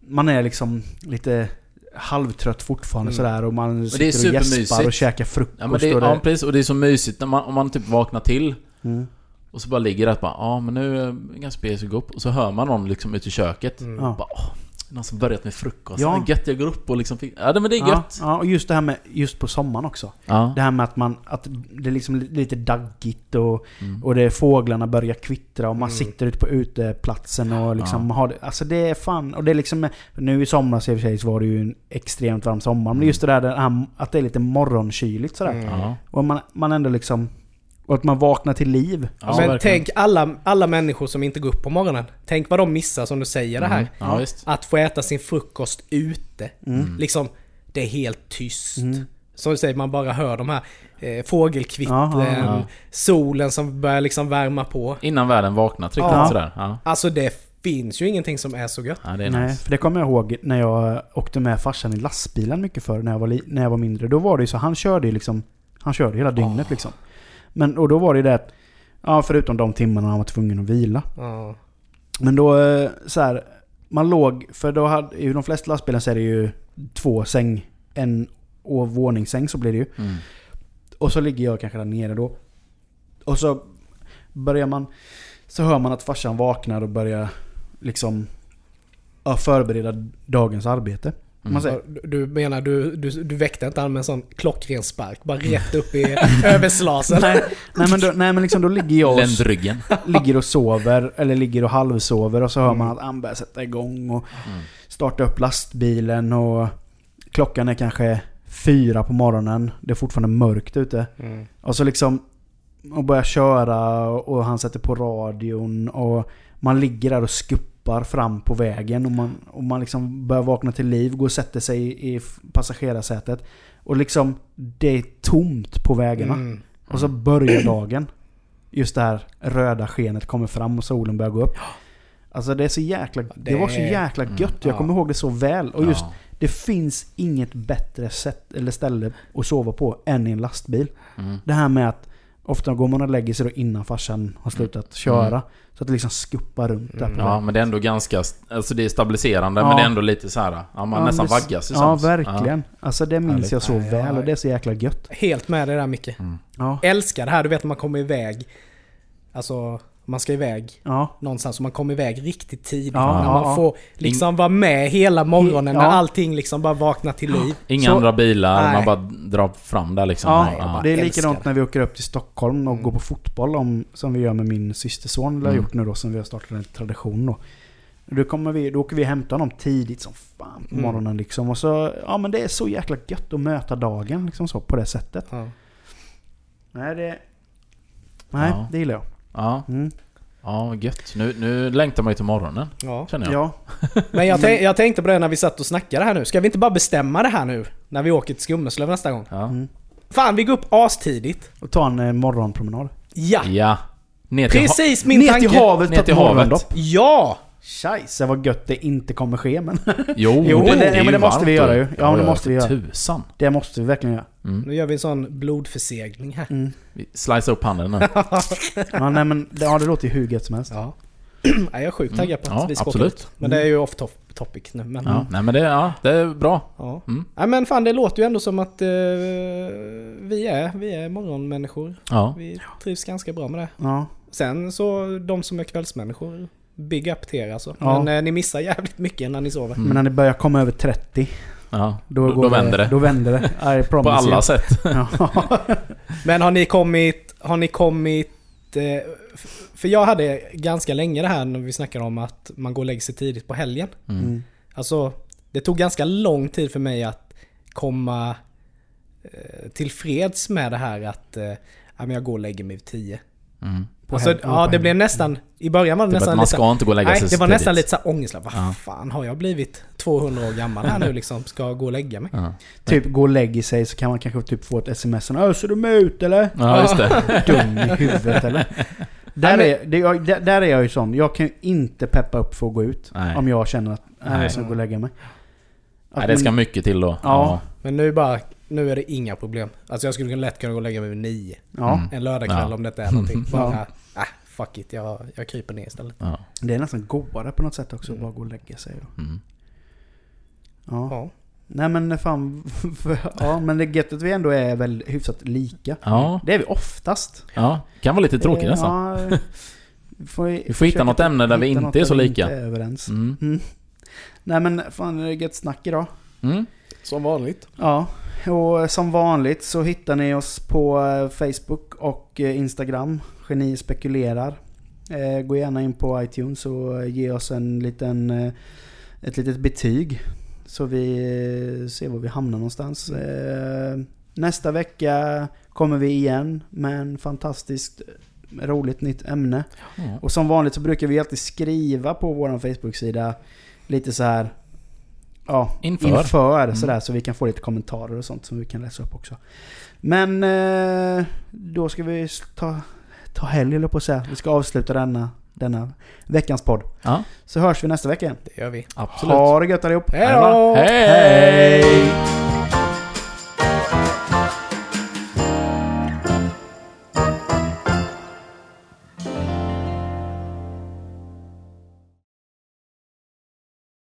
Man är liksom lite halvtrött fortfarande Mm. sådär och man det är sitter och supermysigt. gäspar och käkar frukost Ja men det, och det... ja, precis, och det är så mysigt när man, om man typ vaknar till Mm. Och så bara ligger det att bara, ja men nu är jag ganska att gå upp och så hör man någon liksom ute i köket. Mm. Ja. Bara, någon som börjat med frukost. Ja. Ja. Gött jag går upp och liksom fick, Ja det- men det är Ja, gött. ja, och just det här med, just på sommaren också. Ja. Det här med att man, att det är liksom lite daggigt och, Mm. och det är fåglarna börjar kvittra och man Mm. sitter ute på uteplatsen och liksom Ja. har det, Alltså det är fan, och det är liksom, nu i somras i och för sig så var det ju en extremt varm sommar. Men just det där, det här att det är lite morgonkyligt sådär. Mm. Ja. Och man, man ändå liksom, och att man vaknar till liv. Ja, men verkligen. tänk alla, alla människor som inte går upp på morgonen. Tänk vad de missar som du säger det här. Mm. Ja. Att få äta sin frukost ute. Mm. Liksom, det är helt tyst. Mm. Som du säger, man bara hör de här eh, fågelkvittren, ja, solen som börjar liksom värma på. Innan världen vaknar riktigt Ja. sådär. Ja. Alltså det finns ju ingenting som är så gött. ja, det är Nej, nice. för det kommer jag ihåg när jag åkte med farsan i lastbilen mycket förr när jag var, när jag var mindre. Då var det ju så, han körde ju liksom, han körde hela dygnet Ah. liksom. Men, och då var det det att, ja förutom de timmarna han var tvungen att vila. Ja. Men då eh, så här, man låg, för då hade i de flesta lastbilar så är det ju två säng, en och våningssäng så blir det ju. Mm. Och så ligger jag kanske där nere då. Och så börjar man, så hör man att farsan vaknar och börjar liksom ja, förbereda dagens arbete. Mm. Du- menar du, du, du väckte inte han med en sån klockren spark? Bara rätt upp i överslasen? nej, nej men, då, nej men liksom då ligger jag och, Ländryggen. ligger och sover, eller ligger och halvsover och så hör man Mm. att han börjar sätta igång och Mm. starta upp lastbilen och klockan är kanske fyra på morgonen. Det är fortfarande mörkt ute. Mm. Och så liksom och börjar köra och han sätter på radion och man ligger där och skuppar fram på vägen och man, och man liksom börjar vakna till liv, går och sätter sig i, passagerarsätet. Och liksom det är tomt på vägarna. Mm. Och så börjar dagen. Just det här röda skenet kommer fram och solen börjar gå upp. Alltså det är så jäkla... Det, Det var så jäkla Mm. gött. Jag Ja. kommer ihåg det så väl. Och just Ja. det finns inget bättre sätt eller ställe att sova på än i en lastbil. Mm. Det här med att ofta går man och lägger sig då innan farsan har slutat köra. Mm. Så att det liksom skuppar runt där på Mm. Ja, men det är ändå ganska... Alltså det är stabiliserande, Ja. men det är ändå lite så här. Ja, man Ja, nästan vaggas i Ja, verkligen. Alltså det minns Härligt. jag så Ja, ja, väl ja. och det är så jäkla gött. Helt med det där Micke. Mm. Ja. Älskar det här, du vet när man kommer iväg. Alltså Man ska iväg Ja. någonstans och man kommer iväg riktigt tidigt. Ja, när ja, man ja. får liksom vara med hela morgonen Ja. när allting liksom bara vaknar till liv. Inga Så- andra bilar, Nej. man bara drar fram där liksom. Ja, bara det är likadant när vi åker upp till Stockholm och Mm. går på fotboll om, som vi gör med min systerson. Eller Mm. gjort nu då, som vi har startat en tradition då. Då, kommer vi, då åker vi och hämtar honom tidigt som fan på Mm. morgonen liksom. Och så, ja men det är så jäkla gött att möta dagen liksom så, på det sättet. Ja. Nej det... Nej, Ja. det gillar jag. Ja, Mm. ja gött. Nu, nu längtar man ju till morgonen, Ja. känner jag. Ja. Men jag, tänk, jag tänkte på det när vi satt och snackade här nu. Ska vi inte bara bestämma det här nu? När vi åker till Skummeslöv nästa gång? Ja. Mm. Fan, vi går upp astidigt. Och ta en eh, morgonpromenad. Ja! ja. Ner ha- Precis min Ner tanke! till havet, Ner till havet. Ja! Scheisse vad gött det inte kommer ske men Jo, Jo, det, det- är ja, men det måste varmt vi göra ju. Ja, men det måste vi göra. tusan. det måste vi verkligen göra. Mm. Nu gör vi en sån blodförsegling här. Mm. Vi slicear upp handen nu. Ja, nej, men, det- ja, det låter ju hur gött som helst. Ja. Nej, jag är sjukt taggad på att Ja, vi ska absolut. åka ut. Men det är ju off top topic nu. Men, Ja, nej men det, ja, det är bra. Ja. Mm. Nej men fan det låter ju ändå som att eh, vi, är, vi är morgonmänniskor. Ja. Vi trivs ganska bra med det. Ja. Sen så de som är kvällsmänniskor, big up till er alltså. Ja. Men eh, ni missar jävligt mycket när ni sover. Mm. Men när det börjar komma över 30, ja. då, Då, då vänder det. Då vänder det. I På alla you. sätt. Men har ni kommit, har ni kommit... Eh, för jag hade ganska länge det här när vi snackade om att man går och lägger sig tidigt på helgen. Mm. Mm. Alltså, det tog ganska lång tid för mig att komma eh, tillfreds med det här att eh, jag går och lägger mig vid 10. Mm. På Alltså, ja, det blev nästan... I början var det Typ att nästan man lite... ska inte gå och lägga Nej, sig det så var nästan lite så ångestladd. Vad Ja. fan, har jag blivit 200 år gammal här nu liksom? Ska jag gå och lägga mig? Ja. Typ gå och lägga sig så kan man kanske typ få ett sms. Öh, ser du mig ut eller? ja, just det. Dum i huvudet eller? Där är, det, jag, där, där är jag ju sån. Jag kan ju inte peppa upp för att gå ut. Nej. Om jag känner att nej, Nej. jag ska gå och lägga mig. Att Nej, det ska mycket till då. Ja. Men nu bara... Nu är det inga problem. Alltså jag skulle lätt kunna gå och lägga mig vid 9. Ja, Mm. En lördagkväll Ja. om detta är någonting. Ja. Bara, äh, fuck it. Jag, jag kryper ner istället. Ja. det är nästan godare på något sätt också att bara gå och lägga sig. Mm. Ja. Ja. Nej men fan, ja men det är gött att vi ändå är väl hyfsat lika. Ja. Det är vi oftast. ja, kan vara lite tråkigt Eh, nästan. Ja, vi får, Vi får hitta något ämne där vi inte är så lika. Inte är överens. Mm. Mm. Nej men fan det är gött snack idag. Mm. Som vanligt. Ja, och som vanligt så hittar ni oss på eh, Facebook och eh, Instagram. Geni spekulerar. Eh, Gå gärna in på iTunes och ge oss en liten, ett litet betyg. Så vi ser var vi hamnar någonstans. Nästa vecka kommer vi igen med en fantastiskt roligt nytt ämne. Och som vanligt så brukar vi alltid skriva på vår Facebook-sida lite så här Ja, Inför. inför Mm. sådär, så vi kan få lite kommentarer och sånt som vi kan läsa upp också. Men eh, då ska vi ta, ta helg eller på att säga. Vi ska avsluta denna, denna veckans podd. Ja, Så hörs vi nästa vecka igen. Det gör vi. absolut. Ha det gött allihop! Hej då! Hej! Hej!